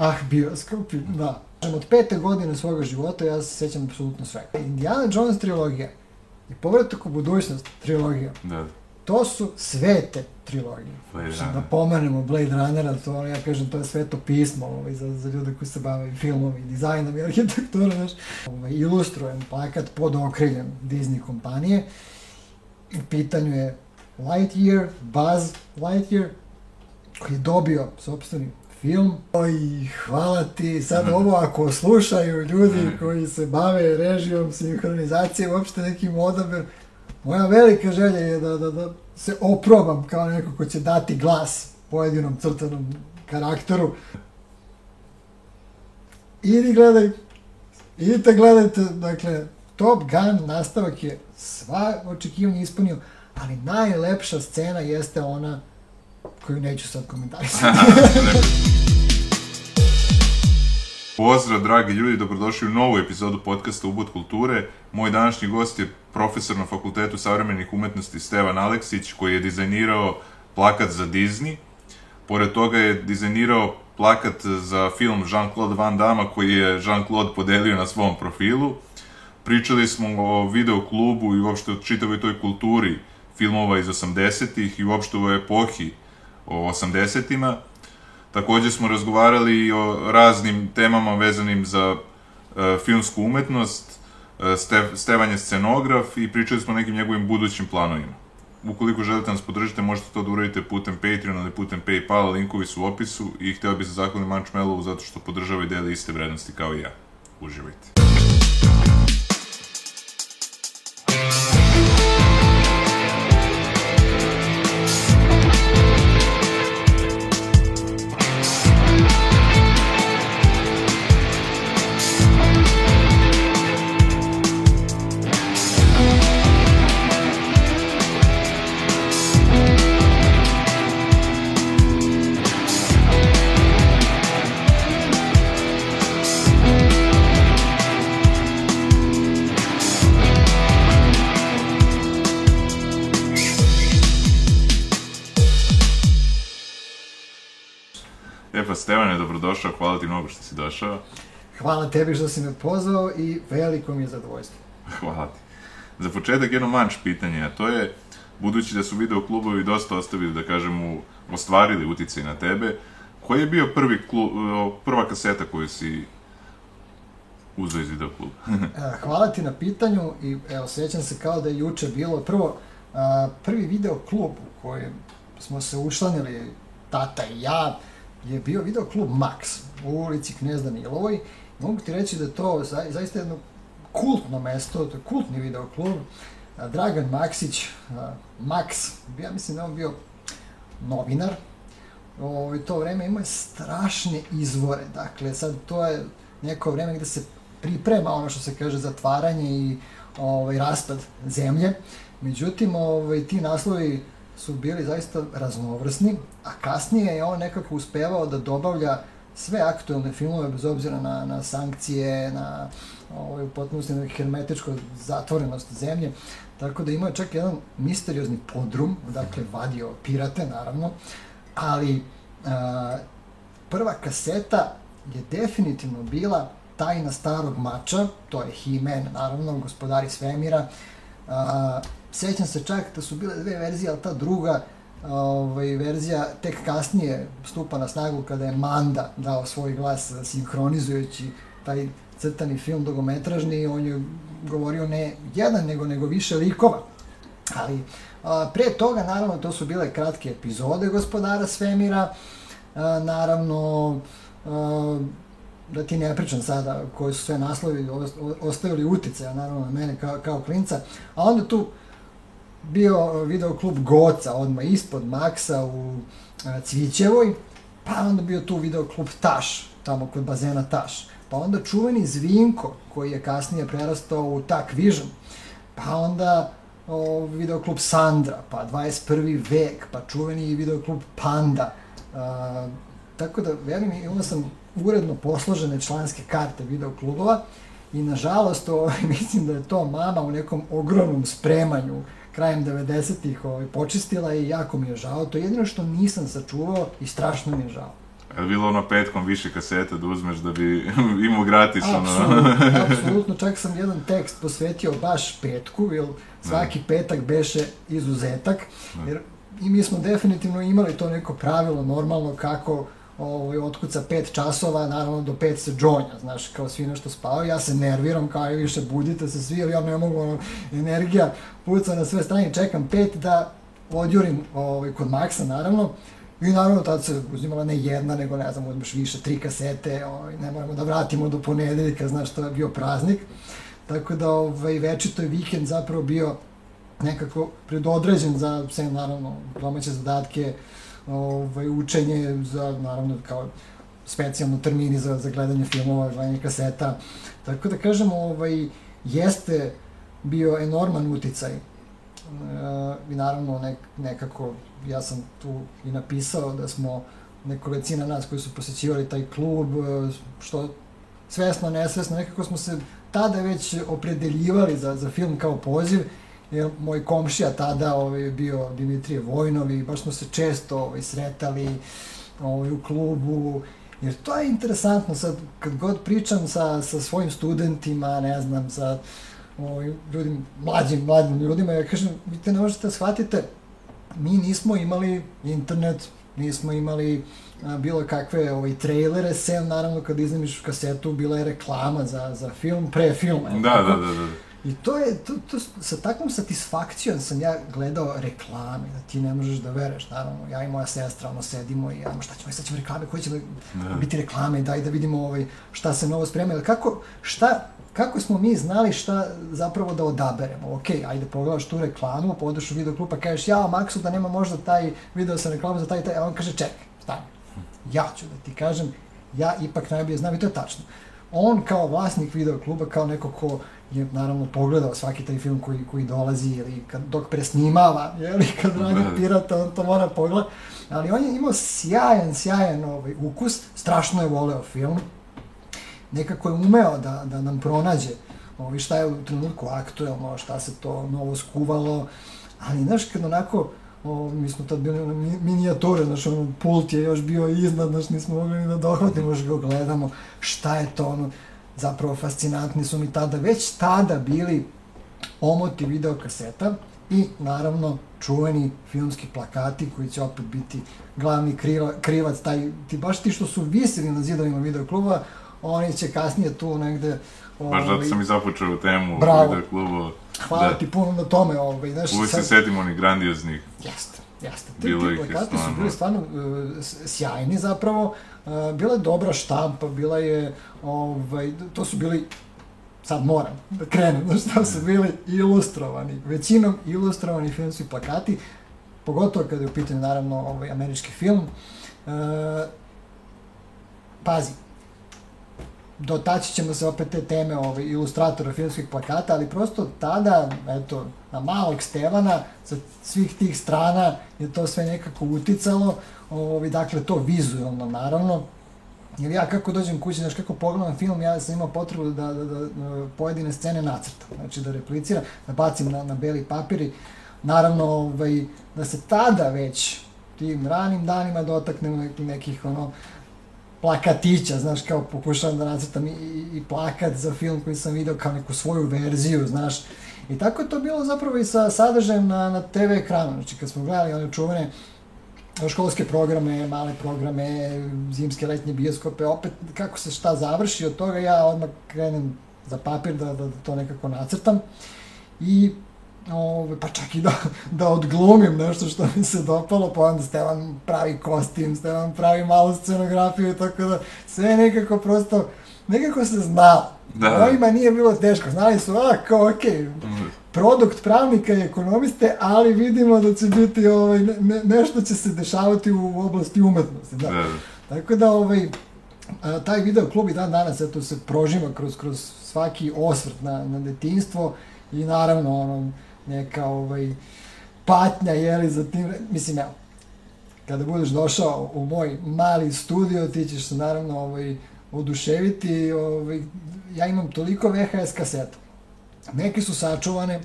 Ah, bioskopi, da. Od pete godine svoga života ja se sećam apsolutno sve. Indiana Jones trilogija i Povratak u budućnost trilogija, Da, to su svete trilogije. Blade Što Da pomenemo Blade Runnera, to ja kažem, to je sveto pismo ovaj, za, za ljude koji se bave filmom i dizajnom i arhitekturom, znaš. Ovaj, ilustrujem plakat pod okriljem Disney kompanije. U pitanju je Lightyear, Buzz Lightyear, koji je dobio sobstveni film. Oj, hvala ti. Sad ovo ako slušaju ljudi koji se bave režijom, sinhronizacijom, uopšte nekim odabir, moja velika želja je da, da, da se oprobam kao neko ko će dati glas pojedinom crtanom karakteru. Idi gledaj, idite gledajte, dakle, Top Gun nastavak je sva očekivanja ispunio, ali najlepša scena jeste ona koju neću sad komentarisati. Pozdrav, dragi ljudi, dobrodošli u novu epizodu podcasta Ubud kulture. Moj današnji gost je profesor na Fakultetu savremenih umetnosti Stevan Aleksić, koji je dizajnirao plakat za Disney. Pored toga je dizajnirao plakat za film Jean-Claude Van Damme, koji je Jean-Claude podelio na svom profilu. Pričali smo o videoklubu i uopšte o čitavoj toj kulturi filmova iz 80-ih i uopšte o epohi o 80-ima. Takođe smo razgovarali o raznim temama vezanim za e, filmsku umetnost, e, Ste, Stevan je scenograf i pričali smo o nekim njegovim budućim planovima. Ukoliko želite da nas podržite, možete to da uradite putem Patreon ili putem Paypala, linkovi su u opisu i hteo bih se zahvalim Manč Melovu zato što podržava i deli iste vrednosti kao i ja. Uživajte. Mnogo što si došao. Hvala tebi što si me pozvao i veliko mi je zadovoljstvo. Hvala ti. Za početak jedno manč pitanje, a to je, budući da su video klubovi dosta ostavili, da kažemo, ostvarili uticaj na tebe, koji je bio prvi klu, prva kaseta koju si uzeo iz video kluba? E, Hvala ti na pitanju i evo, sećam se kao da je juče bilo prvo, a, prvi video klub u kojem smo se učlanili, tata i ja, je bio video klub Max u ulici Knez Danilovoj. Mogu ti reći da je to za, zaista jedno kultno mesto, to je kultni video klub. A, Dragan Maksić, Max, ja mislim da on bio novinar, Ovo, to vreme ima strašne izvore, dakle sad to je neko vreme gde se priprema ono što se kaže zatvaranje i ovaj, raspad zemlje. Međutim, ovaj, ti naslovi su bili zaista raznovrsni, a kasnije je on nekako uspevao da dobavlja sve aktuelne filmove bez obzira na, na sankcije, na ovaj, potpunosti na hermetičku zatvorenost zemlje. Tako da imao je čak jedan misteriozni podrum, dakle vadio pirate naravno, ali a, prva kaseta je definitivno bila Tajna starog mača, to je He-Man, naravno, gospodari svemira. A, sećam se čak da su bile dve verzije, ali ta druga ovaj, verzija tek kasnije stupa na snagu kada je Manda dao svoj glas sinhronizujući taj crtani film dugometražni, on je govorio ne jedan, nego, nego više likova. Ali a, pre toga, naravno, to su bile kratke epizode gospodara svemira, a, naravno, a, da ti ne pričam sada koji su sve naslovi ostavili uticaja, naravno, na mene kao, kao klinca, a onda tu bio video klub Goca, odmah ispod Maksa u a, Cvićevoj, pa onda bio tu video klub Taš, tamo kod bazena Taš, pa onda čuveni Zvinko, koji je kasnije prerastao u Tak Vision, pa onda o, video klub Sandra, pa 21. vek, pa čuveni video klub Panda. A, tako da, mi, imao sam uredno posložene članske karte video klubova i nažalost, ovaj, mislim da je to mama u nekom ogromnom spremanju krajem 90-ih ovaj, počistila i jako mi je žao. To je jedino što nisam sačuvao i strašno mi je žao. Je bilo ono petkom više kaseta da uzmeš da bi imao gratis ono? Apsolutno, apsolutno, čak sam jedan tekst posvetio baš petku, jer svaki petak beše izuzetak, jer i mi smo definitivno imali to neko pravilo normalno kako ovaj, otkuca pet časova, naravno do pet se džonja, znaš, kao svi nešto spavaju, ja se nerviram, kao i više budite se svi, ali ja ne mogu, ono, energija puca na sve strane, čekam pet da odjurim ovaj, kod Maksa, naravno, I naravno tad se uzimala ne jedna, nego ne znam, uzmeš više, tri kasete, ovaj, ne moramo da vratimo do ponedeljka, znaš, to je bio praznik. Tako da ovaj, večito je vikend zapravo bio nekako predodređen za sve, naravno, domaće zadatke, ovaj, učenje za, naravno, kao specijalno termini za, za gledanje filmova, gledanje kaseta. Tako da kažem, ovaj, jeste bio enorman uticaj. E, I naravno nek, nekako, ja sam tu i napisao da smo nekolicina nas koji su posećivali taj klub, e, što svesno, nesvesno, nekako smo se tada već opredeljivali za, za film kao poziv, jer moj komšija tada ovaj, bio Dimitrije Vojnov i baš smo se često ovaj, sretali ovaj, u klubu, jer to je interesantno, sad kad god pričam sa, sa svojim studentima, ne znam, sa ovaj, ljudim, mlađim, mlađim ljudima, ja kažem, vi te ne možete da shvatite, mi nismo imali internet, nismo imali a, bilo kakve ovaj, trailere, sem naravno kad iznemiš kasetu, bila je reklama za, za film, pre filma. Da, da, da, da. I to je, to, to, sa takvom satisfakcijom sam ja gledao reklame, da ti ne možeš da vereš, naravno, ja i moja sestra, ono, sedimo i, ajmo, šta ćemo, sad ćemo reklame, koje će da, da. biti reklame, daj da vidimo ovaj, šta se novo sprema, ili kako, šta, kako smo mi znali šta zapravo da odaberemo? Ok, ajde pogledaš tu reklamu, podeš u video klub pa kažeš ja Maksu da nema možda taj video sa reklamom za taj taj, a on kaže čekaj, stani. Ja ću da ti kažem, ja ipak najbolje znam i to je tačno. On kao vlasnik video kluba, kao neko ko je naravno pogledao svaki taj film koji, koji dolazi ili kad, dok presnimava, jeli, kad radi pirata, on to mora pogled. Ali on je imao sjajan, sjajan ovaj, ukus, strašno je voleo film, nekako je umeo da, da nam pronađe ovaj, šta je u trenutku aktuelno, šta se to novo skuvalo, ali znaš, kad onako, o, mi smo tad bili na minijatore, znaš, ono, pult je još bio iznad, znaš, nismo mogli ni da dohvatimo, još ga gledamo, šta je to, ono, zapravo fascinantni su mi tada, već tada bili omoti videokaseta i naravno čuveni filmski plakati koji će opet biti glavni kriva, krivac, taj, ti baš ti što su visili na zidovima videokluba, oni će kasnije tu negde... Ovaj, Baš zato sam i započeo temu bravo. videokluba. Hvala da. ti puno na tome. Ovaj, znaš, Uvijek se setimo onih grandioznih. Jeste, jeste. Ti, Bilo plakati su bili stvarno uh, sjajni zapravo. Uh, bila je dobra štampa, bila je, ovaj, to su bili sad moram da krenem, znaš šta su bili ilustrovani, većinom ilustrovani filmski plakati, pogotovo kada je u pitanju naravno ovaj američki film. Uh, pazi, dotaći ćemo se opet te teme ovaj, ilustratora filmskih plakata, ali prosto tada, eto, na malog Stevana, sa svih tih strana je to sve nekako uticalo, ovaj, dakle, to vizualno, naravno, Jer ja kako dođem kući, znaš kako pogledam film, ja sam imao potrebu da, da, da, da pojedine scene nacrtam, znači da repliciram, da bacim na, na beli papir i naravno ovaj, da se tada već tim ranim danima dotaknem nekih ono plakatića, znaš, kao pokušavam da nacrtam i, i plakat za film koji sam video kao neku svoju verziju, znaš. I tako je to bilo zapravo i sa sadržajem na, na TV ekranu. Znači, kad smo gledali one čuvene školske programe, male programe, zimske, letnje bioskope, opet kako se šta završi od toga, ja odmah krenem za papir da, da, da to nekako nacrtam. I Ove, pa čak i da, da odglumim nešto što mi se dopalo, pa onda Stevan pravi kostim, Stevan pravi malu scenografiju, tako da sve nekako prosto, nekako se znalo. Da. Ovima nije bilo teško, znali su, a, kao, okej, okay, produkt pravnika i ekonomiste, ali vidimo da će biti, ovaj, ne, nešto će se dešavati u oblasti umetnosti, da. da. Tako da, ovaj, taj video klub i dan danas, eto, se prožima kroz, kroz svaki osvrt na, na detinstvo i naravno, ono, neka ovaj, patnja, jeli, za tim, mislim, evo, kada budeš došao u moj mali studio, ti ćeš se naravno ovaj, oduševiti, ovaj, ja imam toliko VHS kaseta. Neke su sačuvane,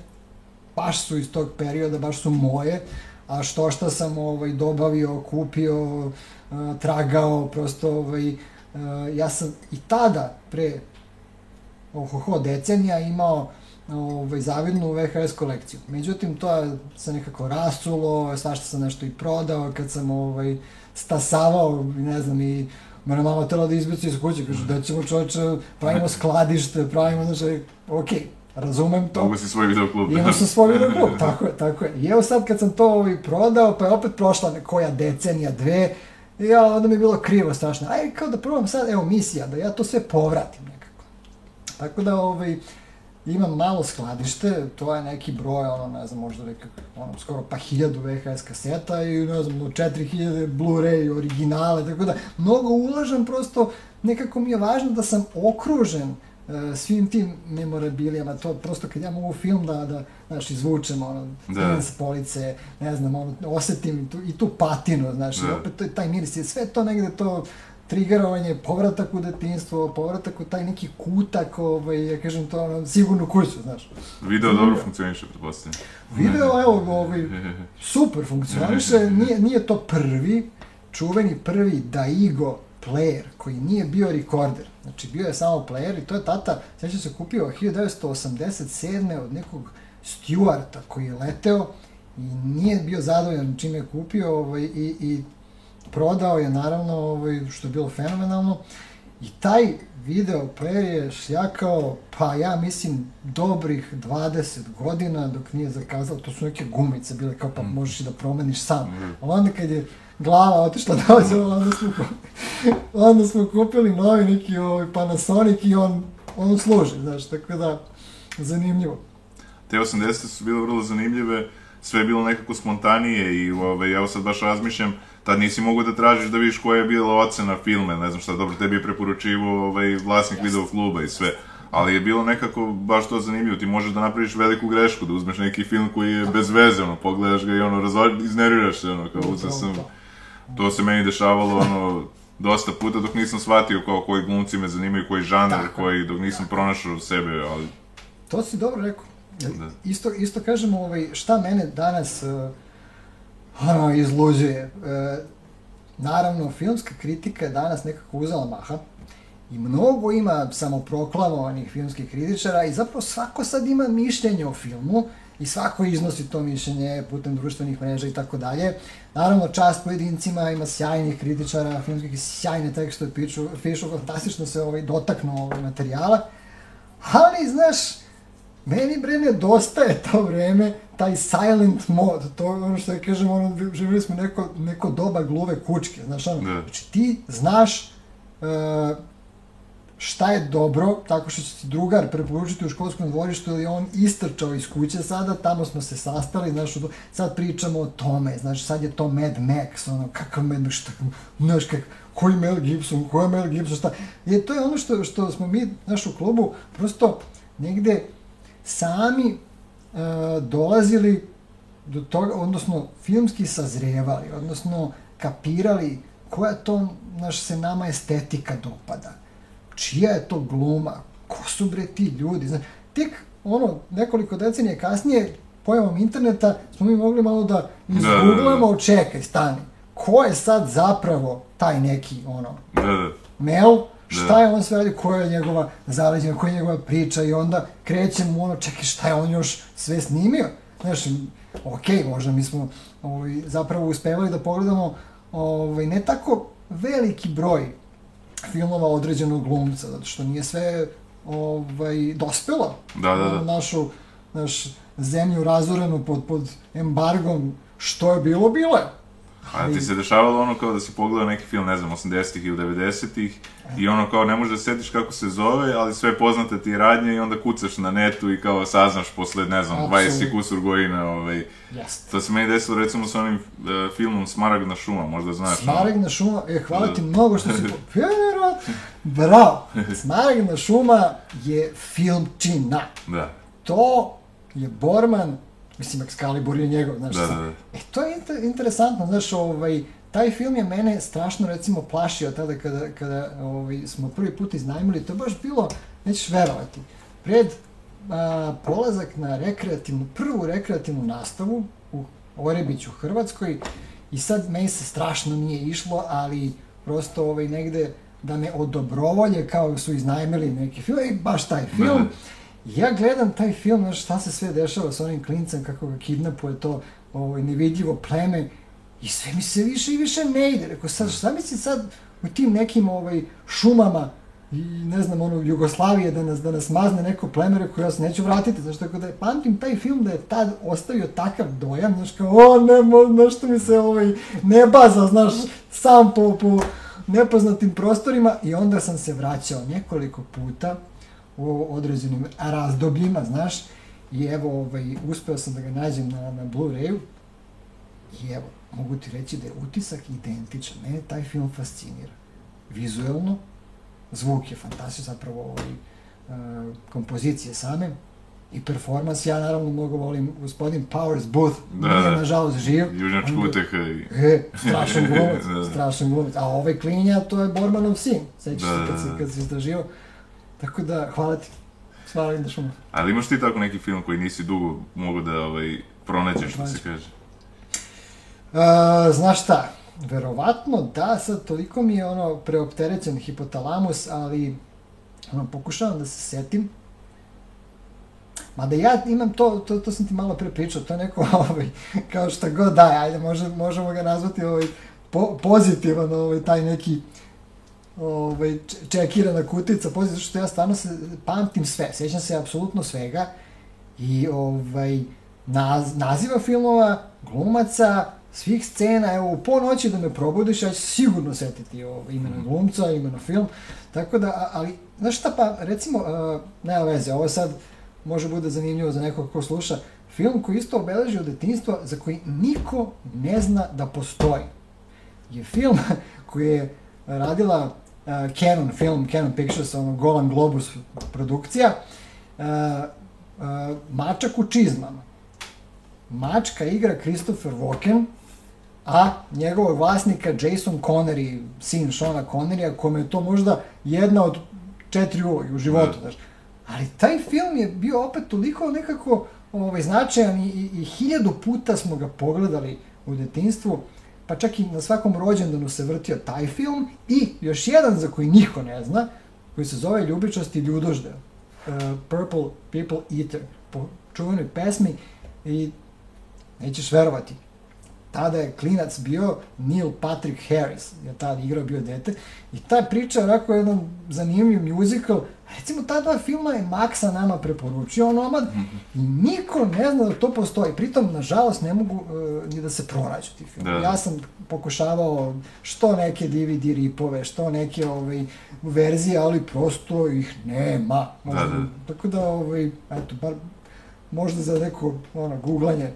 baš su iz tog perioda, baš su moje, a što šta sam ovaj, dobavio, kupio, tragao, prosto, ovaj, ja sam i tada, pre ohoho decenija, imao ovaj, zavidnu VHS kolekciju. Međutim, to je se nekako rasulo, svašta sam nešto i prodao, kad sam ovaj, stasavao, ne znam, i mene mama tela da izbaci iz kuće, kaže, da ćemo čovječe, pravimo skladište, pravimo, znači, okej, okay, razumem to. Mogu si svoj videoklub. Imao sam svoj videoklub, tako je, tako je. I evo sad kad sam to ovaj, prodao, pa je opet prošla koja decenija, dve, i ja, onda mi je bilo krivo strašno. Aj, kao da probam sad, evo, misija, da ja to sve povratim nekako. Tako da, ovaj, imam malo skladište, to je neki broj, ono, ne znam, možda nekak, ono, skoro pa hiljadu VHS kaseta i, ne znam, do 4000 Blu-ray originale, tako da, mnogo ulažem, prosto, nekako mi je važno da sam okružen uh, svim tim memorabilijama, to prosto kad ja mogu film da, da znaš, izvučem, ono, da. s police, ne znam, ono, osetim i tu, i tu patinu, znaš, da. i opet to je taj miris, je sve to negde to trigerovanje, povratak u detinstvo, povratak u taj neki kutak, ovaj, ja kažem to, ono, sigurnu kuću, znaš. Video mm. dobro funkcioniše, pretpostavljam. Video, evo, ovaj, super funkcioniše, nije, nije to prvi, čuveni prvi Daigo player, koji nije bio rekorder. Znači, bio je samo player i to je tata, sveća se kupio 1987. od nekog Stewarta koji je leteo i nije bio zadovoljan čime je kupio ovaj, i, i prodao je naravno, ovaj, što je bilo fenomenalno. I taj video player je šljakao, pa ja mislim, dobrih 20 godina dok nije zakazao, to su neke gumice bile kao pa mm. možeš i da promeniš sam. Mm. Onda kad je glava otišla da onda smo, onda smo kupili novi neki ovaj Panasonic i on, on služi, znaš, tako da, zanimljivo. Te 80 su bile vrlo zanimljive, sve je bilo nekako spontanije i ovaj, evo sad baš razmišljam, tad nisi mogu da tražiš da vidiš koja je bila ocena filme, ne znam šta, dobro, tebi je preporučivo ovaj, vlasnik video kluba i sve. Ali je bilo nekako baš to zanimljivo, ti možeš da napraviš veliku grešku, da uzmeš neki film koji je bez veze, ono, pogledaš ga i ono, razvar, iznerviraš se, ono, kao uzeo sam, to se meni dešavalo, ono, dosta puta dok nisam shvatio kao koji glumci me zanimaju, koji žanr, Tako. koji, dok nisam pronašao sebe, ali... To si dobro rekao. Da. Isto, isto kažemo, ovaj, šta mene danas uh, ono, izluđuje. E, naravno, filmska kritika je danas nekako uzela maha i mnogo ima samoproklamovanih filmskih kritičara i zapravo svako sad ima mišljenje o filmu i svako iznosi to mišljenje putem društvenih mreža i tako dalje. Naravno, čast pojedincima, ima sjajnih kritičara, filmskih sjajne tekstove pišu, pišu, fantastično se ovaj, dotaknu ovaj materijala, ali, znaš, meni bre nedostaje to vreme, taj silent mod, to je ono što ja kažem, ono, živjeli smo neko, neko doba gluve kučke, znaš, ono, ne. znači ti znaš uh, šta je dobro, tako što će ti drugar preporučiti u školskom dvorištu ili on istrčao iz kuće sada, tamo smo se sastali, znaš, sad pričamo o tome, znaš, sad je to Mad Max, ono, kakav Mad Max, šta, znaš, kak, koji Mel Gibson, koji Mel Gibson, šta, je, to je ono što, što smo mi, naš u klubu, prosto negde sami e, dolazili do toga, odnosno filmski sazrevali, odnosno kapirali koja to naš se nama estetika dopada. Čija je to gluma? Ko su bre ti ljudi? Znači, tek ono, nekoliko decenije kasnije, pojavom interneta, smo mi mogli malo da izgooglamo, da, da, da. čekaj, stani. Ko je sad zapravo taj neki, ono, da, da. Mel, šta da. je on sve radi, koja je njegova zaleđena, koja je njegova priča i onda krećemo u ono, čekaj, šta je on još sve snimio? Znaš, ok, možda mi smo ovaj, zapravo uspevali da pogledamo ovaj, ne tako veliki broj filmova određenog glumca, zato što nije sve ovaj, dospelo da, da, da. našu naš zemlju razorenu pod, pod embargom, što je bilo, bilo je. A ti se dešavalo ono kao da si pogledao neki film, ne znam, 80-ih ili 90-ih i ono kao ne možeš da setiš kako se zove, ali sve poznate ti radnje i onda kucaš na netu i kao saznaš posle, ne znam, 20 kusur godina, ovaj... Yes. To se meni desilo recimo sa onim uh, filmom Smaragna šuma, možda znaš. Smaragna šuma, e, hvala ti mnogo što si... Vjerovatno, bravo! Smaragna šuma je filmčina. Da. To je Borman Mislim, Excalibur je njegov, znaš. Da, da, da. E, to je inter, interesantno, znaš, ovaj, taj film je mene strašno, recimo, plašio tada kada, kada ovaj, smo prvi put iznajmili, to je baš bilo, nećeš verovati, pred a, polazak na rekreativnu, prvu rekreativnu nastavu u Orebiću, Hrvatskoj, I sad meni se strašno nije išlo, ali prosto ovaj, negde da me odobrovolje kao su iznajmili neki film, i baš taj film. Ja gledam taj film, znaš šta se sve dešava sa onim klincem, kako ga kidnapuje to ovaj, nevidljivo pleme i sve mi se više i više ne ide. Rekao, sad, šta misli sad u tim nekim ovaj, šumama i ne znam, ono, Jugoslavije da nas, da nas mazne neko pleme, rekao, ja se neću vratiti, znaš, tako da je, pamtim taj film da je tad ostavio takav dojam, znaš, kao, o, ne, što mi se, ovaj, ne baza, znaš, sam po, po nepoznatim prostorima. I onda sam se vraćao nekoliko puta u određenim razdobljima, znaš, i evo, ovaj, uspeo sam da ga nađem na, na Blu-rayu i evo, mogu ti reći da je utisak identičan. Mene taj film fascinira. Vizuelno, zvuk je fantastičan, zapravo ovaj, uh, kompozicije same i performans. Ja naravno mnogo volim gospodin Powers Booth, Da, nije da. nažalost živ. Je- uteha i... E, strašan glumac, Da, da. strašan glumac. A ovaj klinja, to je Bormanov sin. Sećaš Da, se kad da, si, da. kad si istraživao. Tako da, hvala ti. Hvala im da šumu. Ali imaš ti tako neki film koji nisi dugo mogu da ovaj, pronađeš, što se kaže? E, znaš šta, verovatno da, sad toliko mi je ono preopterećen hipotalamus, ali ono, pokušavam da se setim. Mada ja imam to, to, to sam ti malo pre pričao, to je neko, ovaj, kao šta god da, ajde, može, možemo ga nazvati ovaj, po, pozitivan, ovaj, taj neki ovaj, čekirana kutica, pozitivan, što ja stvarno se pamtim sve, sećam se apsolutno svega i ovaj, naz, naziva filmova, glumaca, svih scena, evo, u ponoći da me probudiš, ja ću sigurno setiti ovo, imena glumca, imena film, tako da, ali, znaš šta, pa, recimo, uh, nema veze, ovo sad može bude zanimljivo za nekog ko sluša, film koji isto obeležio detinjstvo, za koji niko ne zna da postoji, je film koji je radila uh, Canon film, Canon Pictures, ono Golan Globus produkcija, uh, uh, Mačak u čizmama. Mačka igra Christopher Walken, a njegovog vlasnika Jason Connery, sin Shona Connerya, kome je to možda jedna od četiri uloge u životu, Da. znaš. Ali taj film je bio opet toliko nekako ovaj, značajan i, i, i hiljadu puta smo ga pogledali u detinstvu, pa čak i na svakom rođendanu se vrtio taj film i još jedan za koji niko ne zna, koji se zove Ljubičasti ljudožde, uh, Purple People Eater, po čuvenoj pesmi i nećeš verovati, tada je klinac bio Neil Patrick Harris, je tada igrao bio dete, i ta priča je onako jedan zanimljiv musical, recimo ta dva filma je Maxa nama preporučio onomad i niko ne zna da to postoji, pritom nažalost ne mogu e, ni da se pronađu ti filmi. Da. Ja sam pokušavao što neke DVD ripove, što neke ovaj, verzije, ali prosto ih nema. Da, da. Tako da, ovaj, eto, bar možda za neko ono, googlanje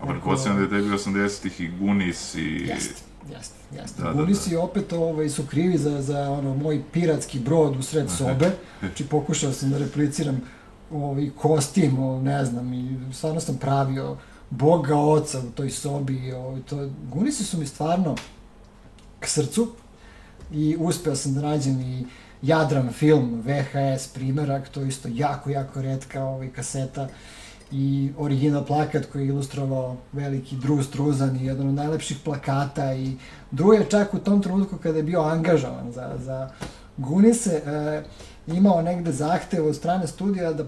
A pretpostavljam da je tebi 80-ih i Gunis i... Jeste, jeste, jeste. Da, Da, da, Bunisi da, opet ovaj, su krivi za, za ono, moj piratski brod u sred sobe. Znači, pokušao sam da repliciram ovaj, kostim, o, ne znam, i stvarno sam pravio Boga oca u toj sobi. Ovaj, to, Gunisi su mi stvarno k srcu i uspeo sam da nađem i Jadran film, VHS primerak, to je isto jako, jako redka ovaj, kaseta i original plakat koji je ilustrovao veliki Drew Struzan i jedan od najlepših plakata i Drew je čak u tom trenutku kada je bio angažovan za, za Gunise e, imao negde zahtev od strane studija da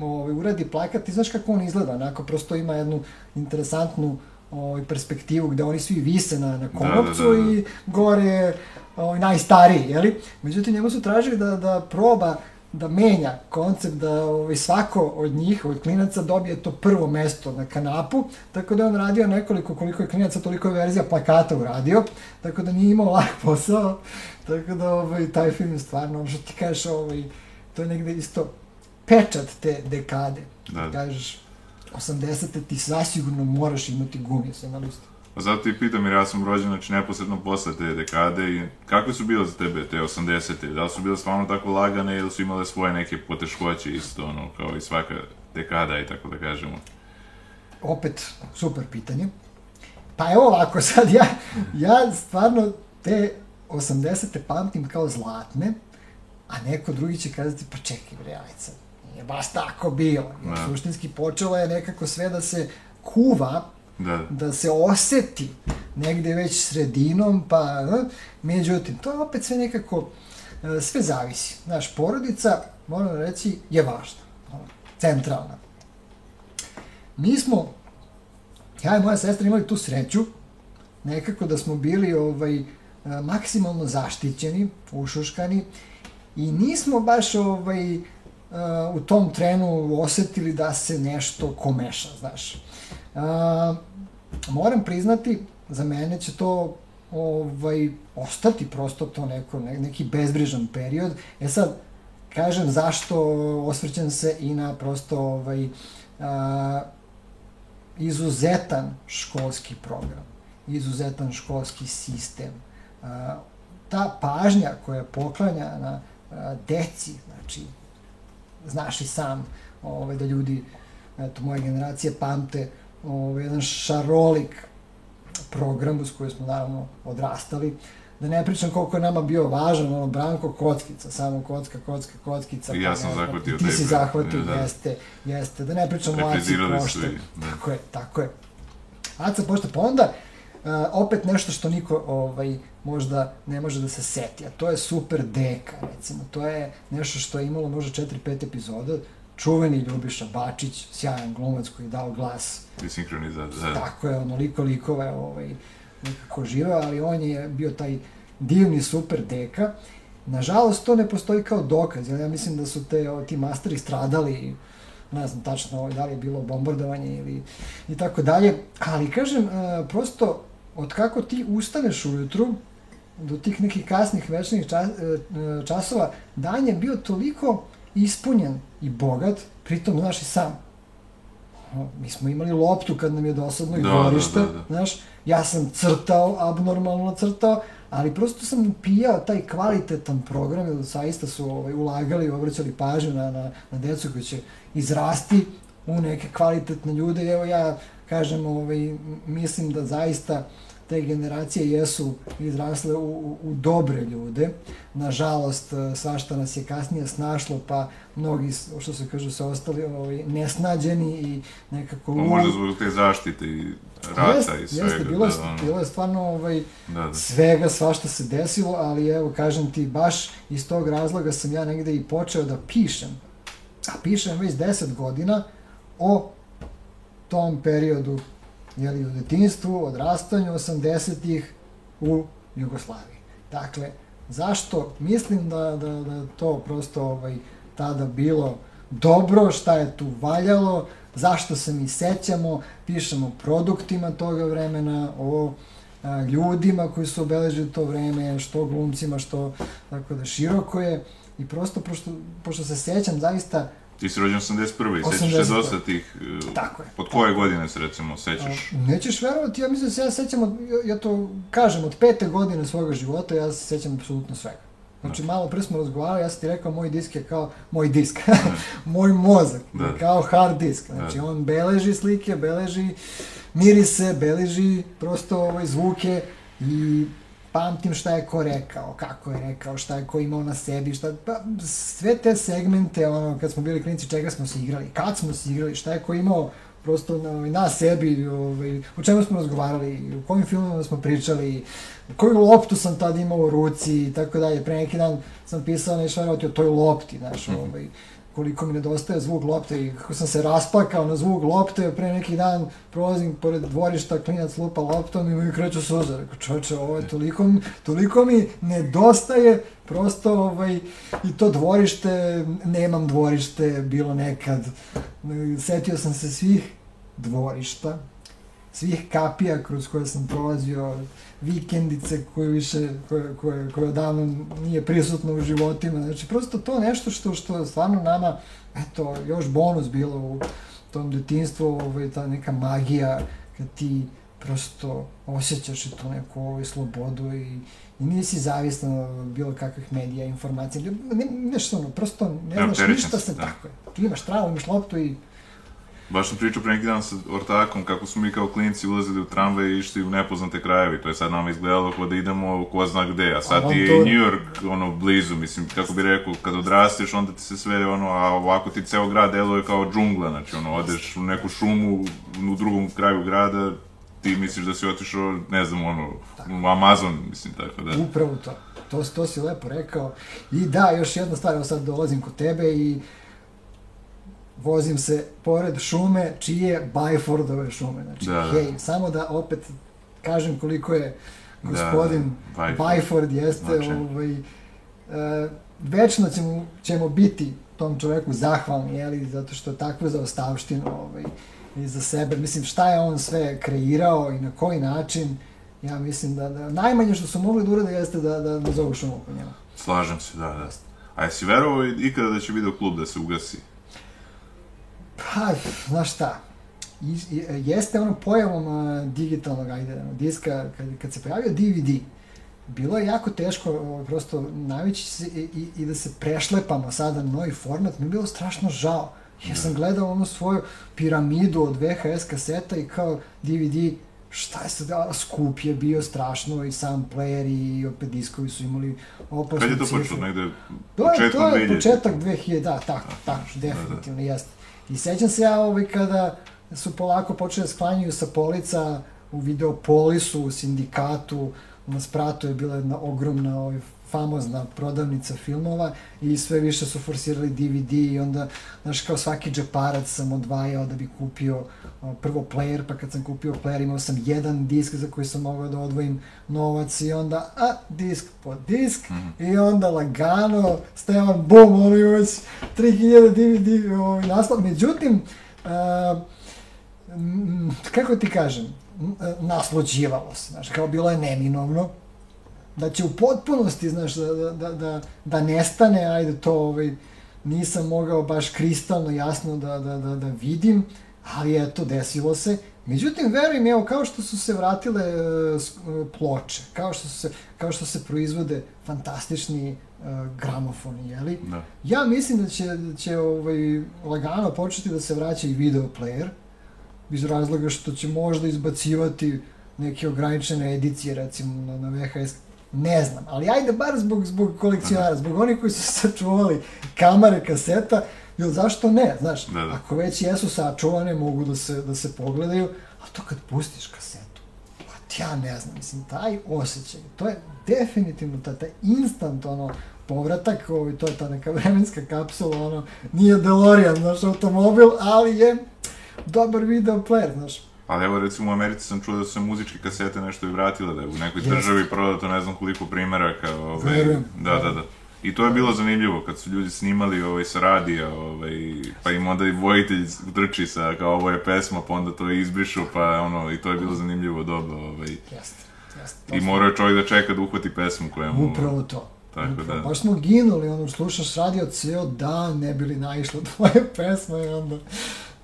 ovaj, uradi plakat i znaš kako on izgleda, onako prosto ima jednu interesantnu ovaj, perspektivu gde oni svi vise na, na konopcu da, da, da. i gore ovaj, najstariji, jeli? Međutim, njemu su tražili da, da proba da menja koncept da ovaj, svako od njih, od klinaca, dobije to prvo mesto na kanapu, tako da je on radio nekoliko, koliko je klinaca, toliko je verzija plakata uradio, tako da nije imao lak posao, tako da ovaj, taj film je stvarno, ono što ti kažeš, ovaj, to je negde isto pečat te dekade. Da. Kažeš, 80. ti zasigurno moraš imati gumije na listi. Zato ti pitam jer ja sam rođen, znači neposredno posle te dekade i kakve su bile za tebe te 80-te? Da li su bile stvarno tako lagane ili su imale svoje neke poteškoće isto, ono, kao i svaka dekada i tako da kažemo? opet super pitanje. Pa evo ovako, sad ja, ja stvarno te 80. pamtim kao zlatne, a neko drugi će kazati, pa čekaj bre, ajde nije baš tako bilo. Jer Da. suštinski počelo je nekako sve da se kuva Da. da se oseti negde već sredinom, pa, eh, međutim, to opet sve nekako, eh, sve zavisi. Znaš, porodica, moram reći, je važna, centralna. Mi smo, ja i moja sestra imali tu sreću, nekako da smo bili ovaj, eh, maksimalno zaštićeni, ušuškani i nismo baš ovaj, u tom trenu osetili da se nešto komeša, znaš. A, moram priznati, za mene će to ovaj, ostati prosto to neko, ne, neki bezbrižan period. E sad, kažem zašto osvrćem se i na prosto ovaj, a, izuzetan školski program, izuzetan školski sistem. A, ta pažnja koja poklanja na a, deci, znači, znaš i sam ovaj, da ljudi, eto, moje generacije pamte ovaj, jedan šarolik program uz koji smo naravno odrastali, da ne pričam koliko je nama bio važan, ono, Branko Kockica, samo kocka, kocka, kockica. I ja sam zahvatio Ti taj si zahvatio, da. jeste, jeste. Da ne pričam o Aci i, da. Tako je, tako je. Aca Pošta, pa onda uh, opet nešto što niko ovaj, možda ne može da se seti, a to je Super Deka, recimo. To je nešto što je imalo možda 4-5 epizoda. Čuveni Ljubiša Bačić, sjajan glumac koji je dao glas I sinhronizacija. Da. tako je, onoliko likova je ovaj, nekako živeo, ali on je bio taj divni super deka. Nažalost, to ne postoji kao dokaz, jer ja mislim da su te, o, ti masteri stradali, ne znam tačno ovaj, da li je bilo bombardovanje ili i tako dalje, ali kažem, e, prosto, od kako ti ustaneš ujutru, do tih nekih kasnih večnih čas, e, e, časova, dan je bio toliko ispunjen i bogat, pritom, znaš i sam, mi smo imali loptu kad nam je dosadno i Da, dvorište, da, da, da. znaš, ja sam crtao, abnormalno crtao, ali prosto sam pijao taj kvalitetan program, jer zaista su ovaj, ulagali i obraćali pažnju na, na, na decu koji će izrasti u neke kvalitetne ljude. Evo ja kažem, ovaj, mislim da zaista te generacije jesu izrasle u, u, u dobre ljude. Nažalost, eh, svašta nas je kasnije snašlo, pa mnogi, što se kaže, su ostali ovaj, nesnađeni i nekako... Pa možda zbog te zaštite i rata i svega. Jeste, bilo je, da, ono, bilo je stvarno ovaj, da, da. svega, svašta se desilo, ali evo, kažem ti, baš iz tog razloga sam ja negde i počeo da pišem. A pišem već 10 godina o tom periodu, jeli, u detinstvu, odrastanju 80-ih u Jugoslaviji. Dakle, zašto? Mislim da, da, da to prosto ovaj, tada bilo dobro, šta je tu valjalo, zašto se mi sećamo, pišemo produktima toga vremena, o a, ljudima koji su obeležili to vreme, što glumcima, što tako da široko je i prosto pošto, pošto se sećam zaista Ti si rođen 81. Sećaš se 81.. dosta tih... e, Tako je. Od koje godine se recimo sećaš? A, Nećeš verovati, ja mislim da se ja sećam, od, ja, to kažem, od pete godine svoga života ja se sećam apsolutno svega. Znači, malo pre smo razgovarali, ja sam ti rekao, moj disk je kao, moj disk, moj mozak, Da. kao hard disk. Znači, Da. on beleži slike, beleži mirise, beleži prosto ovaj, zvuke i pamtim šta je ko rekao, kako je rekao, šta je ko imao na sebi, šta, pa, sve te segmente, ono, kad smo bili klinici, čega smo se igrali, kad smo se igrali, šta je ko imao prosto na, na sebi, ovaj, o čemu smo razgovarali, u kojim filmovima smo pričali, koju loptu sam tad imao u ruci i tako dalje. Pre neki dan sam pisao nešto o toj lopti, znaš, ovaj, koliko mi nedostaje zvuk lopte i kako sam se rasplakao na zvuk lopte, pre neki dan prolazim pored dvorišta, klinac lupa loptom i mi kreću suza. Rekao, čoveče, ovo je toliko, toliko mi nedostaje prosto ovaj, i to dvorište, nemam dvorište, bilo nekad. Setio sam se svih dvorišta, svih kapija kroz koje sam prolazio, vikendice koje više, koje, koje, koje odavno nije prisutno u životima. Znači, prosto to nešto što, što stvarno nama, eto, još bonus bilo u tom detinstvu, ovaj, ta neka magija, kad ti prosto osjećaš i tu neku ovaj, slobodu i, i nisi zavistan od bilo kakvih medija, informacija, ne, nešto ono, prosto ne znaš Neopterećen ništa se da. tako je. Ti imaš travu, imaš loptu i Baš sam pričao pre neki dan sa ortakom kako smo mi kao klinci ulazili u tramvaj i išli u nepoznate krajeve. To je sad nama izgledalo kao da idemo ko zna gde, a sad ti je i Avantura. New York ono blizu, mislim, kako bi rekao, kad odrasteš onda ti se sve ono, a ovako ti ceo grad deluje kao džungla, znači ono, odeš u neku šumu u drugom kraju grada, ti misliš da si otišao, ne znam, ono, u Amazon, mislim, tako da. Upravo to. To, to si lepo rekao. I da, još jedna stvar, evo sad dolazim kod tebe i vozim se pored šume, čije Byfordove šume. Znači, Da, da. hej, samo da opet kažem koliko je gospodin da, Byford. Byford jeste, Značajan. ovaj, e, večno ćemo, ćemo biti tom čoveku zahvalni, jeli, zato što takvu zaostavštinu ovaj, i za sebe, mislim šta je on sve kreirao i na koji način, ja mislim da, da najmanje što su mogli da urade jeste da, da nazovu šumu po njemu. Slažem se, da, da. A jesi verovao ikada da će video klub da se ugasi? Pa, znaš šta, I- i- jeste ono pojavom a, digitalnog, ajde, ono, diska, kad, kad se pojavio DVD, bilo je jako teško prosto navići se i, i, i da se prešlepamo sada na novi format, mi je bilo strašno žao. Ja sam gledao onu svoju piramidu od VHS kaseta i kao DVD, šta je sad, skup je bio strašno i sam player i opet diskovi su imali opasnu Kad je to počelo? Negde početkom to je 2000? početak 2000, da, tako, tako, definitivno, jeste. I sećam se ja ovaj kada su polako počeli da sklanjaju sa polica u Videopolisu, u sindikatu, na spratu je bila jedna ogromna ovaj, famozna prodavnica filmova i sve više su forsirali DVD i onda, znaš, kao svaki džeparac sam odvajao da bi kupio prvo player, pa kad sam kupio player imao sam jedan disk za koji sam mogao da odvojim novac i onda, a, disk po disk i onda lagano, Stevan, bum, ono ima već 3000 DVD ovaj, naslov. Međutim, a, m, kako ti kažem, m, nasluđivalo se, znaš, kao bilo je neminovno, da će u potpunosti, znaš, da, da, da, da, da nestane, ajde to, ovaj, nisam mogao baš kristalno jasno da, da, da, da vidim, ali eto, desilo se. Međutim, verujem, evo, kao što su se vratile e, e, ploče, kao što, su se, kao što se proizvode fantastični e, gramofoni, jeli? Da. Ja mislim da će, da će ovaj, lagano početi da se vraća i video player, iz razloga što će možda izbacivati neke ograničene edicije, recimo na, na VHS, ne znam, ali ajde bar zbog, zbog kolekcionara, zbog onih koji su sačuvali kamere, kaseta, jer zašto ne, znaš, Da, da. ako već jesu sačuvane, mogu da se, da se pogledaju, a to kad pustiš kasetu, pa ja ne znam, mislim, taj osjećaj, to je definitivno taj, taj instant, ono, povratak, ovaj, to je ta neka vremenska kapsula, ono, nije DeLorean, znaš, automobil, ali je dobar video player, znaš, Ali evo recimo u Americi sam čuo da su se muzičke kasete nešto i vratile, da je u nekoj Jeste. državi prodato ne znam koliko primjeraka. Ovaj, Verujem. Da, da, da. I to je bilo zanimljivo kad su ljudi snimali ovaj, sa radija, ovaj, pa im onda i vojitelj utrči sa kao ovo je pesma, pa onda to izbrišu, pa ono, i to je bilo zanimljivo doba. Ovaj. jeste, jeste. I morao je čovjek da čeka da uhvati pesmu koja mu... Upravo to. Tako Upravo. da. Baš smo ginuli, ono, slušaš radio ceo dan, ne bili naišlo tvoje pesme i onda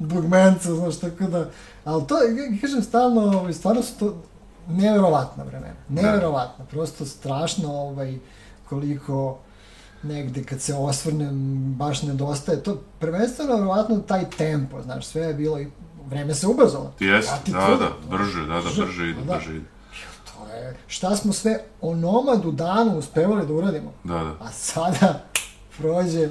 dugmenca, znaš, tako da, ali to, kažem stalno, ovaj, stvarno su to neverovatna vremena, neverovatna, prosto strašno, ovaj, koliko negde kad se osvrnem baš nedostaje, to prvenstveno verovatno taj tempo, znaš, sve je bilo i vreme se ubrzalo. Jes, Ja ti da, tvrdim, da, brže, da, da, brže, brže ide, da. brže ide. To je, šta smo sve onomad u danu uspevali da uradimo, Da, da. a sada prođe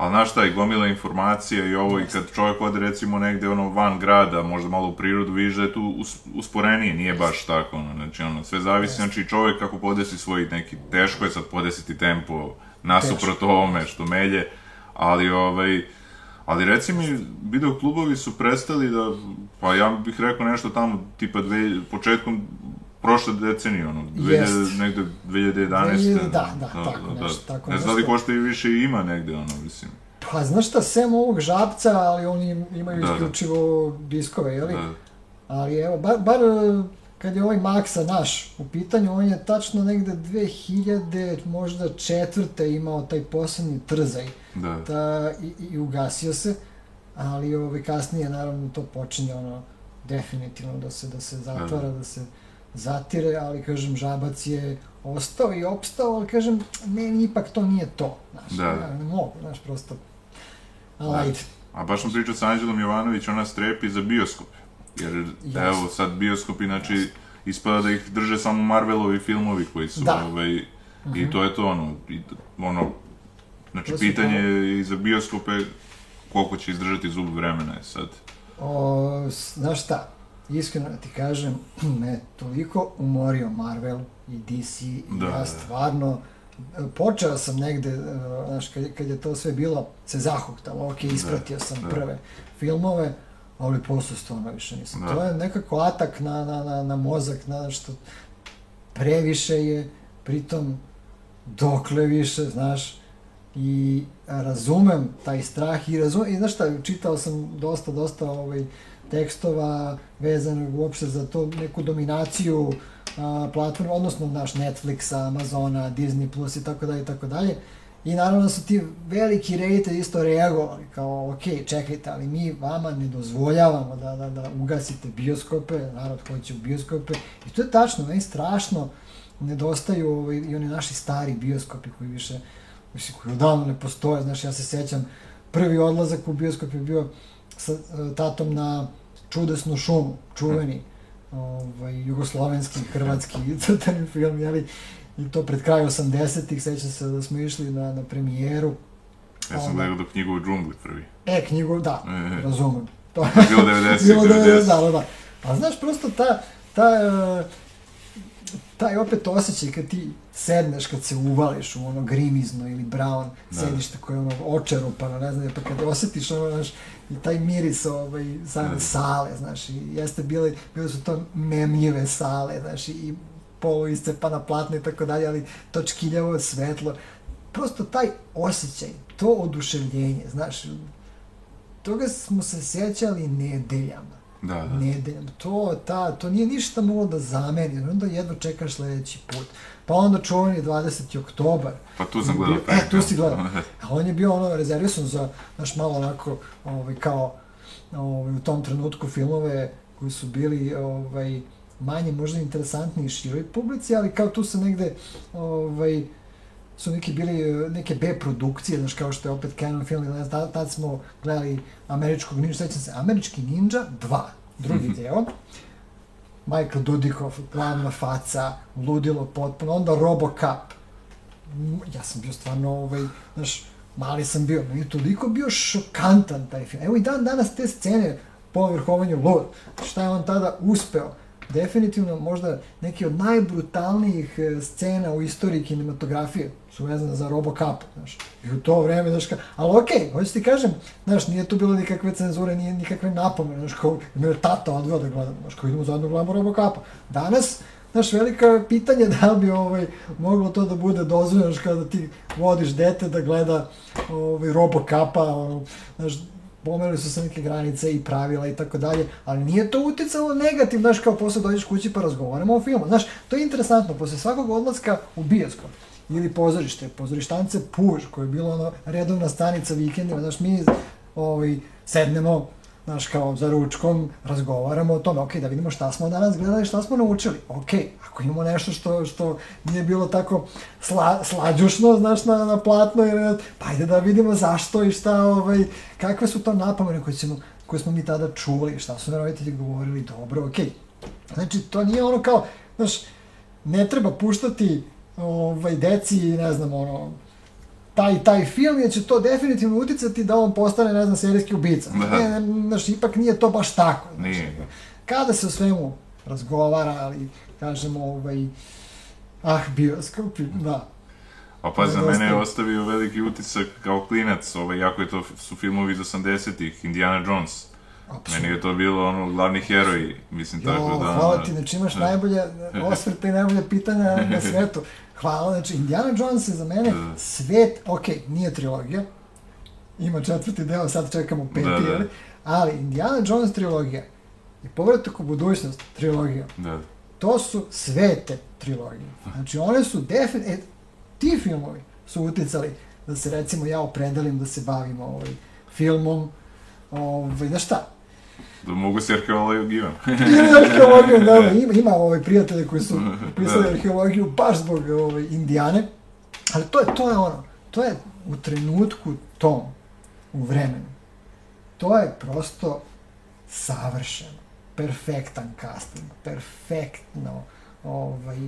Ali znaš šta, i gomila informacija i ovo, i kad čovjek ode recimo negde ono van grada, možda malo u prirodu, vidiš da je tu us, usporenije, nije baš tako, ono, znači ono, sve zavisi, znači čovjek kako podesi svoj neki, teško je sad podesiti tempo nasuprot ovome što melje, ali ovaj, ali reci mi, video klubovi su prestali da, pa ja bih rekao nešto tamo, tipa dve, početkom prošle decenije, ono, 2000, Jest. negde 2011. 2000, da, da, tako nešto, tako ne znam da li košta i više ima negde, ono, mislim. Pa znaš šta, sem ovog žabca, ali oni im- imaju Da, da. isključivo diskove, jeli? Da. Ali evo, bar, bar kad je ovaj Maxa naš u pitanju, on je tačno negde 2000, možda četvrte imao taj poslednji trzaj Da, ta, i, i ugasio se, ali ovaj, kasnije naravno to počinje ono definitivno da se, da se zatvara, da se zatire, ali kažem žabac je ostao i opstao, ali kažem meni ipak to nije to, znaš, Da, ja ne mogu, znaš, prosto, ali Da. ajde. a baš sam pričao sa Anđelom Jovanović, ona strepi za bioskop. Jer, Jasno. evo, sad bioskop, inači, ispada da ih drže samo Marvelovi filmovi koji su, Da. Mhm. ovaj, i to je to, ono, i, ono, znači, To pitanje je i za bioskope koliko će izdržati zub vremena je sad. O, znaš šta, iskreno da ti kažem, me toliko umorio Marvel i DC i Da, ja da. stvarno počeo sam negde, e, znaš, kad, kad je to sve bilo, se zahuktalo, ok, ispratio sam da. prve filmove, ali posle stvarno više nisam. Da. To je nekako atak na, na, na, na mozak, na što previše je, pritom dokle više, znaš, i razumem taj strah i razumem, i znaš šta, čitao sam dosta, dosta ovaj, tekstova vezanog uopšte za to neku dominaciju a, platforma, odnosno naš Netflixa, Amazona, Disney Plus i tako dalje i tako dalje. I naravno da su ti veliki reditelji isto reagovali, kao, ok, čekajte, ali mi vama ne dozvoljavamo da, da, da ugasite bioskope, narod hoće u bioskope. I to je tačno, meni strašno nedostaju ovaj, i oni naši stari bioskopi koji više, mislim, koji odavno ne postoje. Znaš, ja se sećam, prvi odlazak u bioskop je bio sa e, tatom na čudesnu šumu, čuveni, ovaj, jugoslovenski, hrvatski crtani film, jeli, i to pred kraj 80-ih, sećam se da smo išli na, na premijeru. Ja sam Onda- gledao knjigu u džungli prvi. E, knjigu, da, E, e. razumem. To Bilo 90, bilo 90, 90. da, da, da. Pa znaš, prosto ta, ta, e, taj opet osjećaj kad ti sedneš, kad se uvališ u ono grimizno ili brown Da. sedište koje je ono očerupano, ne znam, pa kad osjetiš ono, znaš, i taj miris ovaj, same Da. sale, znaš, i jeste bile, bile su to memljive sale, znaš, i, i polu iscepana platna i tako dalje, ali to čkiljavo svetlo, prosto taj osjećaj, to oduševljenje, znaš, toga smo se sjećali nedeljama Da, da. nedeljom. To, ta, to nije ništa moglo da zameni, onda jedno čekaš sledeći put. Pa onda čuveni 20. oktobar. Pa tu sam gledao E, tu si gledao. A on je bio ono rezervisan za, znaš, malo onako, ovaj, kao, ovaj, u tom trenutku filmove koji su bili, ovaj, manje možda interesantni i široj publici, ali kao tu se negde, ovaj, su neki bili e, neke B produkcije, znaš, kao što je opet Canon film, ne znam, tad, tad smo gledali američkog ninja, sećam se, američki ninja 2, drugi deo, Michael Dudikoff, glavna faca, ludilo potpuno, onda Robocop, ja sam bio stvarno, ovaj, znaš, mali sam bio, meni je toliko bio šokantan taj film. Evo i dan danas te scene po vrhovanju lud, šta je on tada uspeo, definitivno možda neki od najbrutalnijih e, scena u istoriji kinematografije su vezane za Robocop, znaš, i u to vreme, znaš, ka, ali okej, hoću ti kažem, znaš, nije tu bilo nikakve cenzure, nije nikakve napomene, znaš, kao, me je tata odveo da gledam, znaš, kao idemo zajedno gledamo Robocopa. Danas, Znaš, veliko je pitanje da li bi ovaj, moglo to da bude dozvoljeno, znaš, kada ti vodiš dete da gleda ovaj, Robocapa, ono, znaš, pomerili su se neke granice i pravila i tako dalje, ali nije to uticalo negativno, znaš, kao posle dođeš kući pa razgovaramo o filmu. Znaš, to je interesantno, posle svakog odlaska u bioskop ili pozorište, pozorištance Puž, koje je bilo ono redovna stanica vikendima, znaš, mi ovaj, sednemo, znaš, kao za ručkom, razgovaramo o tome, ok, da vidimo šta smo danas gledali, šta smo naučili, ok, ako imamo nešto što, što nije bilo tako sla, slađušno, znaš, na, na platno, ili, pa ajde da vidimo zašto i šta, ovaj, kakve su to napomene koje, ćemo, koje smo mi tada čuli, šta su roditelji govorili, dobro, ok. Znači, to nije ono kao, znaš, ne treba puštati ovaj, deci, ne znam, ono, taj taj film, jer će to definitivno uticati da on postane, ne znam, serijski ubica. Da. Ne, ne, znaš, ipak nije to baš tako. Znaš, Nije. Kada se o svemu razgovara, ali, kažemo, ovaj, ah, bioskopi, da. A pa za mene je ostavio veliki utisak kao klinac, ovaj, jako je to su filmovi iz 80-ih, Indiana Jones. Apsolutno. Meni je to bilo ono glavni heroj, mislim Jo, tako da... hvala ti, znači imaš Da. najbolje osvrte i najbolje pitanja na svetu. Hvala, znači Indiana Jones je za mene Da. svet, ok, nije trilogija, ima četvrti deo, sad čekamo peti, Da, da. ali Indiana Jones trilogija i Povratak u budućnost trilogija, Da, to su svete trilogije. Znači one su definitivno, e, ti filmovi su uticali da se recimo ja opredelim da se bavim ovaj, filmom, ovaj, znaš šta, da mogu se arheologijom. Ili arheologiju, da, da, ima, ima ovaj prijatelje koji su pisali Da. arheologiju baš zbog ovaj, Indijane, ali to je, to je ono, to je u trenutku tom, u vremenu, to je prosto savršeno, perfektan casting, perfektno ovaj,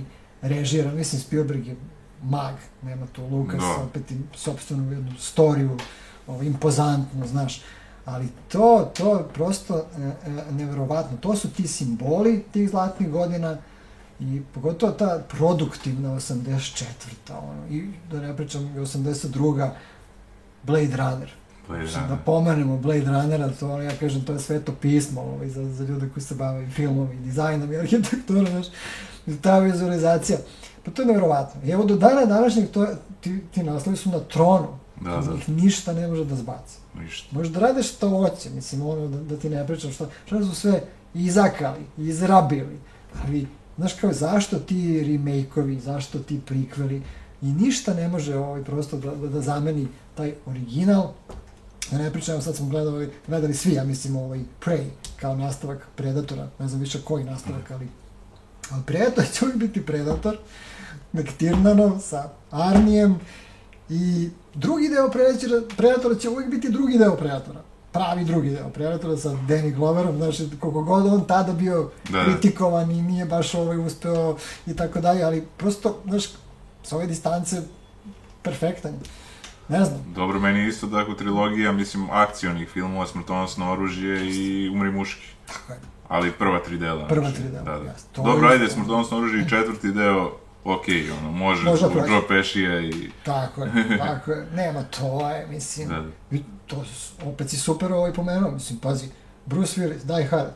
režiran, mislim Spielberg je mag, nema tu Lukas, Da. opet im sobstvenu jednu storiju, ovaj, impozantno, znaš, Ali to, to je prosto e, e, neverovatno. To su ti simboli tih zlatnih godina i pogotovo ta produktivna 84. Ono, I da ne pričam i 82. Blade Runner. Blade Da Runner. pomenemo Blade Runnera, to ono, ja kažem, to je sveto pismo ovaj, za, za ljude koji se bave filmom i dizajnom i arhitekturom, znaš, i ta vizualizacija. Pa to je nevjerovatno. I evo do dana današnjeg to, ti, ti naslovi su na tronu. Da, da. njih ništa ne može da zbaci. Ništa. Možeš da radiš što hoće, mislim, ono, da, da ti ne pričam šta, šta su sve izakali, izrabili, ali, znaš kao, zašto ti remake-ovi, zašto ti prikveli, i ništa ne može ovaj, prosto da, da, da zameni taj original, da ne pričam, sad smo gledali, gledali svi, ja mislim, ovaj Prey, kao nastavak Predatora, ne znam više koji nastavak, ali, ali Predator će uvijek biti Predator, McTiernanov sa Arnijem, i drugi deo Predatora, Predatora će uvijek biti drugi deo Predatora. Pravi drugi deo Predatora sa Danny Gloverom, znači koliko god on tada bio Da, da. kritikovan i nije baš ovaj uspeo i tako dalje, ali prosto, znaš, sa ove distance perfektan. Ne znam, Dobro, meni je isto tako trilogija, mislim, akcionih filmova, Smrtonosno oružje i Umri muški. tako je. Ali prva tri dela. Prva znači, tri dela, Da, da. jasno. Dobro, ajde, Smrtonosno oružje i četvrti deo, ok, ono, može, Može zbog proći. Joe Pešija i... Tako je, tako je. Nema, to je, mislim, Da, da. to opet si super ovaj pomenuo, mislim, pazi, Bruce Willis, Die Hard,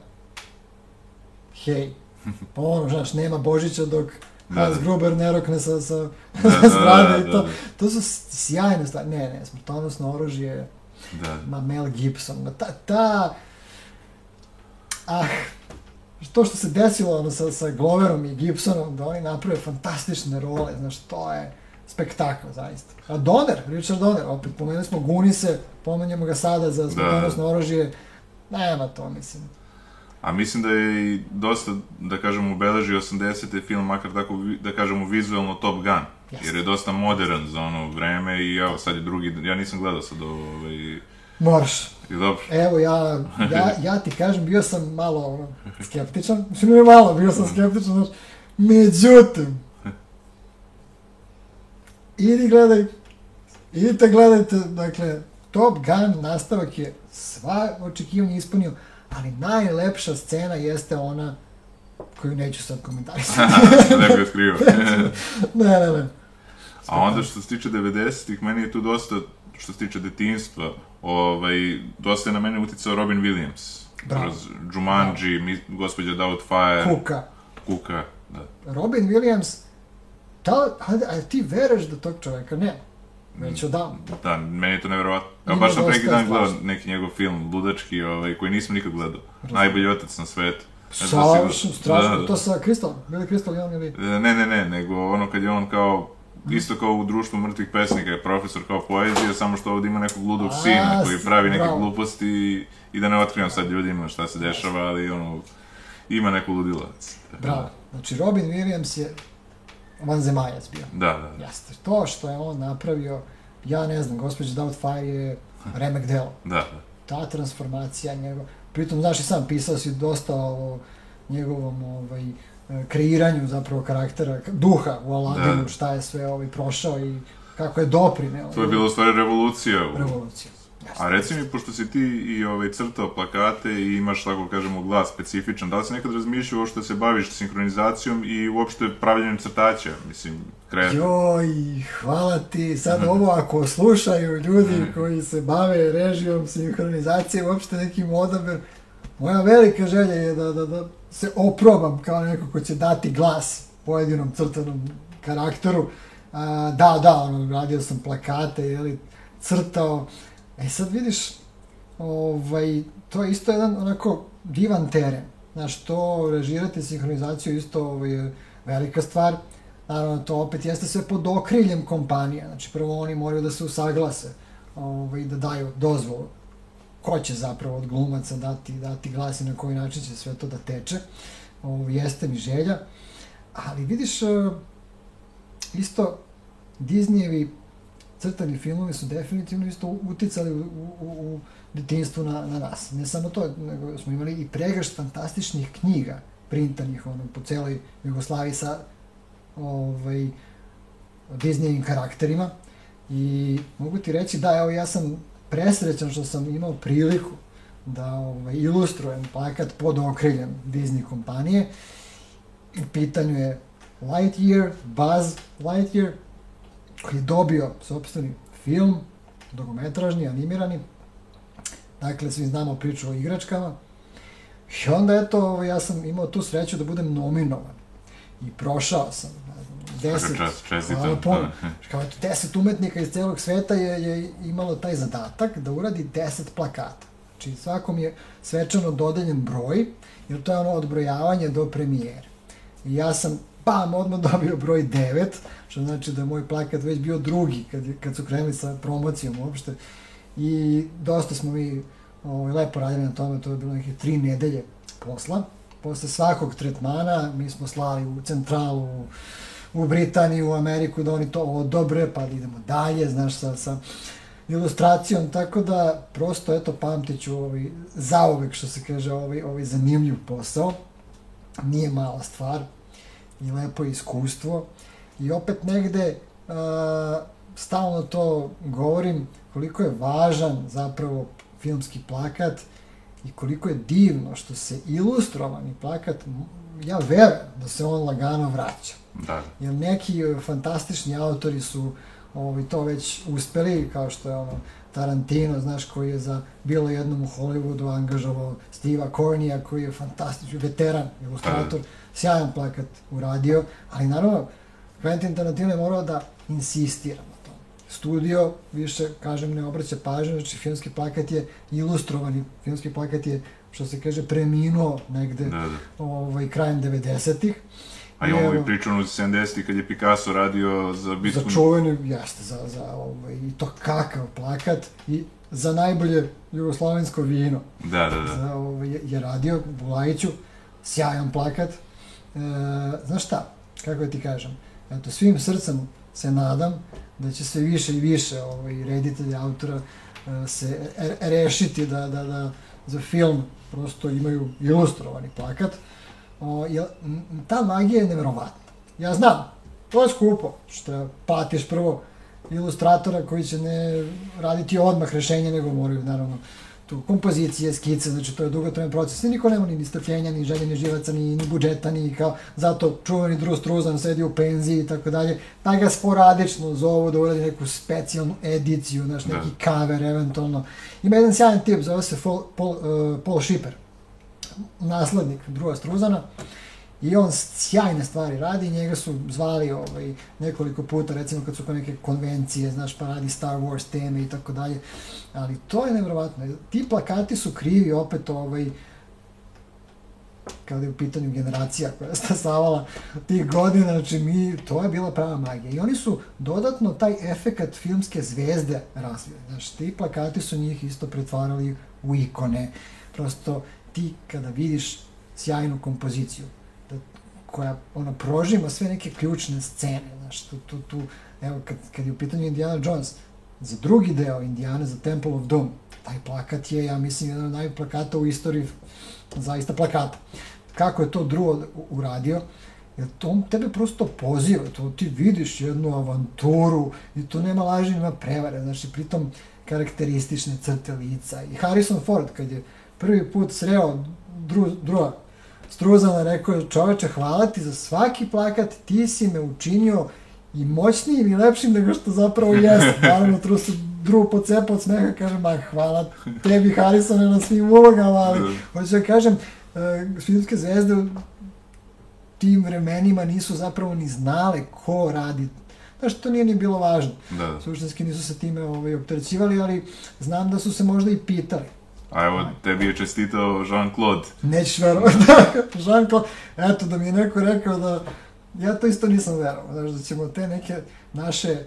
hej, pa ono, znaš, nema Božića dok Da, Hans da. Gruber ne rokne sa, sa, Da, sa da, strane da, i to. da, To su sjajne stvari. Ne, ne, smrtonosno oružje, Da, ma Mel Gibson, ma ta, ta, ah, to što se desilo ono, sa, sa Gloverom i Gibsonom, da oni naprave fantastične role, znaš, to je spektakl, zaista. A Donner, Richard Donner, opet pomenuli smo Gunise, pomenjamo ga sada za smrtonosno oružje, nema to, mislim. A mislim da je i dosta, da kažemo, obeležio 80. film, makar tako, da kažemo, vizualno Top Gun. Jeste. Jer je dosta modern za ono vreme i evo, sad je drugi, ja nisam gledao sad ovo, ovaj, i Moraš. dobro. Evo, ja, ja, ja ti kažem, bio sam malo ono, skeptičan, mislim ne malo, bio sam skeptičan, znaš, međutim, idi gledaj, idite gledajte, dakle, Top Gun nastavak je sva očekivanja ispunio, ali najlepša scena jeste ona koju neću sad komentarisati. ne bih otkrio. ne, ne, ne. A onda što se tiče 90-ih, meni je tu dosta, što se tiče detinjstva, ovaj, dosta je na mene uticao Robin Williams. Bravo. Kroz Jumanji, mi, gospođa Doubtfire, Kuka. Kuka, da. Robin Williams, da, a, a ti veruješ da tog čoveka nema? Već odavno. Da, meni je to nevjerovatno. Ja baš sam dosta dan gledao neki njegov film, ludački, ovaj, koji nisam nikad gledao. Najbolji otac na svetu. Da Savršeno, strašno. Da, da. To sa Kristalom. Bili Kristal on ili... Ne, ne, ne, nego ono kad je on kao, isto kao u društvu mrtvih pesnika je profesor kao poezije, samo što ovdje ima nekog ludog sina koji pravi neke gluposti i, da ne otkrivam sad ljudima šta se dešava, ali ono, ima neku ludila. Bravo. Znači, Robin Williams je vanzemaljac bio. Da, da, da. Jeste. To što je on napravio, ja ne znam, gospođa Doubtfire je remek delo. Da, da. Ta transformacija njegov... Pritom, znaš i sam, pisao si dosta o njegovom ovaj, kreiranju zapravo karaktera, duha u Aladinu, Da. šta je sve ovaj prošao i kako je doprineo. To je bila stvari revolucija. U... revolucija. Jeste. A reci mi, pošto si ti i ovaj, crtao plakate i imaš, tako kažemo, glas specifičan, da li si nekad razmišljao što se baviš sinhronizacijom i uopšte pravljenjem crtaća, mislim, kreativno? Joj, hvala ti. Sad ovo ako slušaju ljudi koji se bave režijom, sinhronizacije, uopšte nekim odabir, moja velika želja je da, da, da se oprobam kao neko ko će dati glas pojedinom crtanom karakteru. A, da, da, ono, radio sam plakate, jeli, crtao. E sad vidiš, ovaj, to je isto jedan onako divan teren. Znaš, to režirati sinhronizaciju isto ovaj, velika stvar. Naravno, to opet jeste sve pod okriljem kompanija. Znači, prvo oni moraju da se usaglase ovaj, da daju dozvolu ko će zapravo od glumaca dati, dati glas i na koji način će sve to da teče. Ovo, jeste mi želja. Ali vidiš, e, isto Disneyevi crtani filmovi su definitivno isto uticali u, u, u, detinstvu na, na nas. Ne samo to, nego smo imali i pregršt fantastičnih knjiga printanih ono, po celoj Jugoslaviji sa ovaj, Disneyevim karakterima. I mogu ti reći da, evo ja sam presrećan što sam imao priliku da ovaj, ilustrujem plakat pod okriljem Disney kompanije. U pitanju je Lightyear, Buzz Lightyear, koji je dobio sobstveni film, dokumentražni, animirani. Dakle, svi znamo priču o igračkama. I onda, eto, ja sam imao tu sreću da budem nominovan. I prošao sam, ne znam, deset, čestitam. hvala puno. Kao eto, deset umetnika iz celog sveta je, je imalo taj zadatak da uradi deset plakata. Znači, svakom je svečano dodeljen broj, jer to je ono odbrojavanje do premijere. I ja sam, bam, odmah dobio broj 9, što znači da je moj plakat već bio drugi kad, kad su krenuli sa promocijom uopšte. I dosta smo mi ovaj, lepo radili na tome, to je bilo neke tri nedelje posla. Posle svakog tretmana mi smo slali u centralu, u Britaniju, u Ameriku, da oni to odobre, pa da idemo dalje, znaš, sa, sa ilustracijom, tako da prosto, eto, pamtit ću ovaj, zauvek, što se kaže, ovaj, ovaj zanimljiv posao. Nije mala stvar i lepo iskustvo. I opet negde, uh, stalno to govorim, koliko je važan zapravo filmski plakat i koliko je divno što se ilustrovani plakat, ja verujem da se on lagano vraća. Da, Jer neki e, fantastični autori su ovaj, to već uspeli, kao što je ono Tarantino, znaš, koji je za bilo jednom u Hollywoodu angažovao Steve'a Cornija, koji je fantastični veteran, ilustrator, sjajan plakat uradio, ali naravno, Quentin Tarantino je morao da insistira. Studio, više, kažem, ne obraća pažnju, znači filmski plakat je ilustrovani, filmski plakat je, što se kaže, preminuo negde da, da. ovaj, krajem 90-ih. A imamo i priču ono iz 70 kad je Picasso radio za bitku... Za čuveni, jeste, za, za ovaj, i to kakav plakat i za najbolje jugoslovensko vino. Da, da, da. Za, ovaj, je- je radio Bulajiću, sjajan plakat. E, znaš šta, kako da ti kažem, eto, svim srcem se nadam da će se više i više ovaj, reditelji, autora e, se rešiti da, da, da za film prosto imaju ilustrovani plakat. O, jel, ta magija je neverovatna. Ja znam, to je skupo, što platiš prvo ilustratora koji će ne raditi odmah rešenje, nego moraju, naravno, tu kompozicije, skice, znači to je dugotrajan proces. I niko nema ni strpljenja, ni želje, ni živaca, ni, ni budžeta, ni kao, zato čuveni Drew Struzan sedi u penziji i tako dalje, pa ga sporadično zovu da uradi neku specijalnu ediciju, znaš, Da. neki cover eventualno. Ima jedan sjajan tip, zove se Paul, Paul, uh, Paul Schipper, naslednik Drewa Struzana, I on sjajne stvari radi, njega su zvali ovaj, nekoliko puta, recimo kad su kao neke konvencije, znaš, pa radi Star Wars teme i tako dalje. Ali to je nevjerovatno. Ti plakati su krivi opet ovaj, kada je u pitanju generacija koja je stasavala tih godina, znači mi, to je bila prava magija. I oni su dodatno taj efekat filmske zvezde razvili. Znači, ti plakati su njih isto pretvarali u ikone. Prosto ti kada vidiš sjajnu kompoziciju, koja ona prožima sve neke ključne scene, znaš, tu, tu, tu, evo, kad, kad je u pitanju Indiana Jones, za drugi deo Indiana, za Temple of Doom, taj plakat je, ja mislim, jedan od najboljih plakata u istoriji, zaista plakata. Kako je to drugo uradio, jer to tebe prosto poziva, to ti vidiš jednu avanturu i to nema laži, nema prevare, znači pritom karakteristične crte lica. I Harrison Ford, kad je prvi put sreo dru, druga Struzana, rekao je, čoveče, hvala ti za svaki plakat, ti si me učinio i moćnijim i lepšim nego što zapravo jeste. Naravno, tu se drugo pocepa od smeha, kaže, ma hvala tebi Harrisone na svim ulogama, ali hoću da kažem, uh, filmske zvezde u tim vremenima nisu zapravo ni znale ko radi Znaš, to nije ni bilo važno. Da, da. Suštinski nisu se time ovaj, opterećivali, ali znam da su se možda i pitali. A evo, tebi je čestitao Jean-Claude. Nećeš verovati, da, Jean-Claude, eto da mi je neko rekao da, ja to isto nisam verovao, znaš, da ćemo te neke naše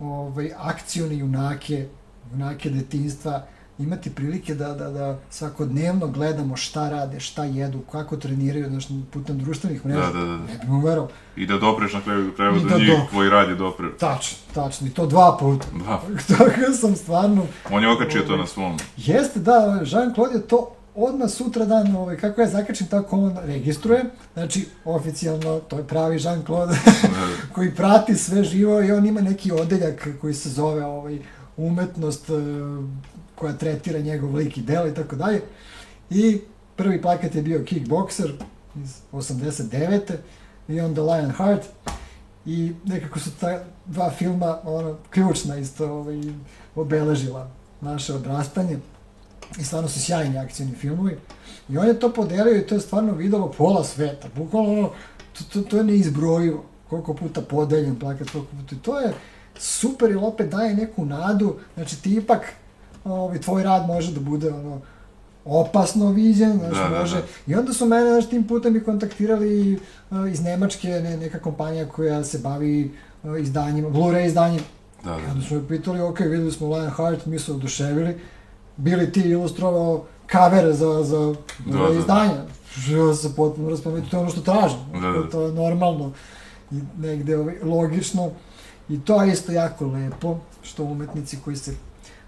ovaj, akcione junake, junake detinstva, imati prilike da, da, da svakodnevno gledamo šta rade, šta jedu, kako treniraju, znaš, putem društvenih mreža. Da, da, da. Ne bi mu verovao. I da dopreš na kraju krajeva I do da njih, do- tvoj rad je dopre. Tačno, tačno, i to dva puta. Da. Toga sam stvarno... On je okačio to na svom. Jeste, da, Jean-Claude je to odmah sutra dan, ovaj, kako ja zakačim, tako on registruje. Znači, oficijalno, to je pravi Jean-Claude Da, koji prati sve živo i on ima neki odeljak koji se zove ovaj, umetnost e, koja tretira njegov lik i delo i tako dalje. I prvi plakat je bio Kickboxer iz 89. i onda Lionheart i nekako su ta dva filma ono, ključna isto ovaj, obeležila naše odrastanje i stvarno su sjajni akcijni filmovi i on je to podelio i to je stvarno videlo pola sveta, bukvalno ono, to, to, to je neizbrojivo koliko puta podeljen plakat, koliko puta to je super i opet daje neku nadu, znači ti ipak ovaj, tvoj rad može da bude ono, opasno viđen, znaš, Da, da, može. da. I onda su mene, znaš, tim putem i kontaktirali uh, iz Nemačke, ne, neka kompanija koja se bavi uh, izdanjima, Blu-ray izdanjima. Da, I da. onda su me pitali, ok, videli smo Lionheart, mi se oduševili, bili ti ilustrovao kavere za, za Da, da. izdanja. Ja se potpuno raspametio, to je ono što tražim, Da, da. to je normalno i negde ovaj, logično. I to je isto jako lepo, što umetnici koji se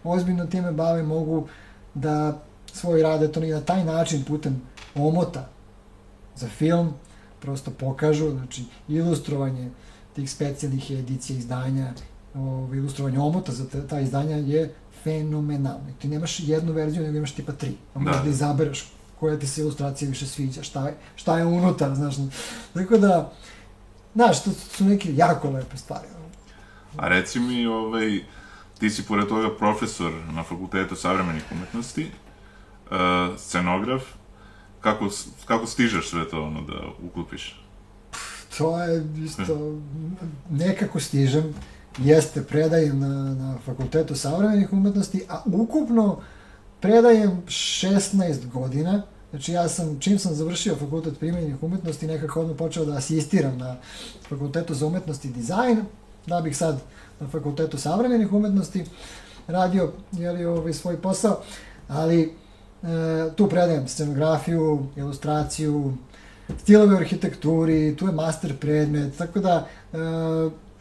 ozbiljno time bave mogu da svoj rad, eto, i na taj način putem omota za film, prosto pokažu, znači, ilustrovanje tih specijalnih edicija, izdanja, ovo, ilustrovanje omota za te, ta izdanja je fenomenalno. Ti nemaš jednu verziju, nego imaš tipa tri. Da. možeš da izabereš koja ti se ilustracija više sviđa, šta je, šta je unutar, znaš. Tako da, znaš, to su neke jako lepe stvari. A reci mi, ovaj, ti si pored toga profesor na Fakultetu savremenih umetnosti, uh, scenograf, kako, kako stižeš sve to ono da uklopiš? To je isto, nekako stižem, jeste predajem na, na Fakultetu savremenih umetnosti, a ukupno predajem 16 godina, Znači ja sam, čim sam završio fakultet primenjenih umetnosti, nekako odmah počeo da asistiram na fakultetu za umetnost i dizajn, da bih sad na fakultetu savremenih umetnosti radio jeli, ovaj, svoj posao, ali e, tu predajem scenografiju, ilustraciju, stilove arhitekturi, tu je master predmet, tako da e,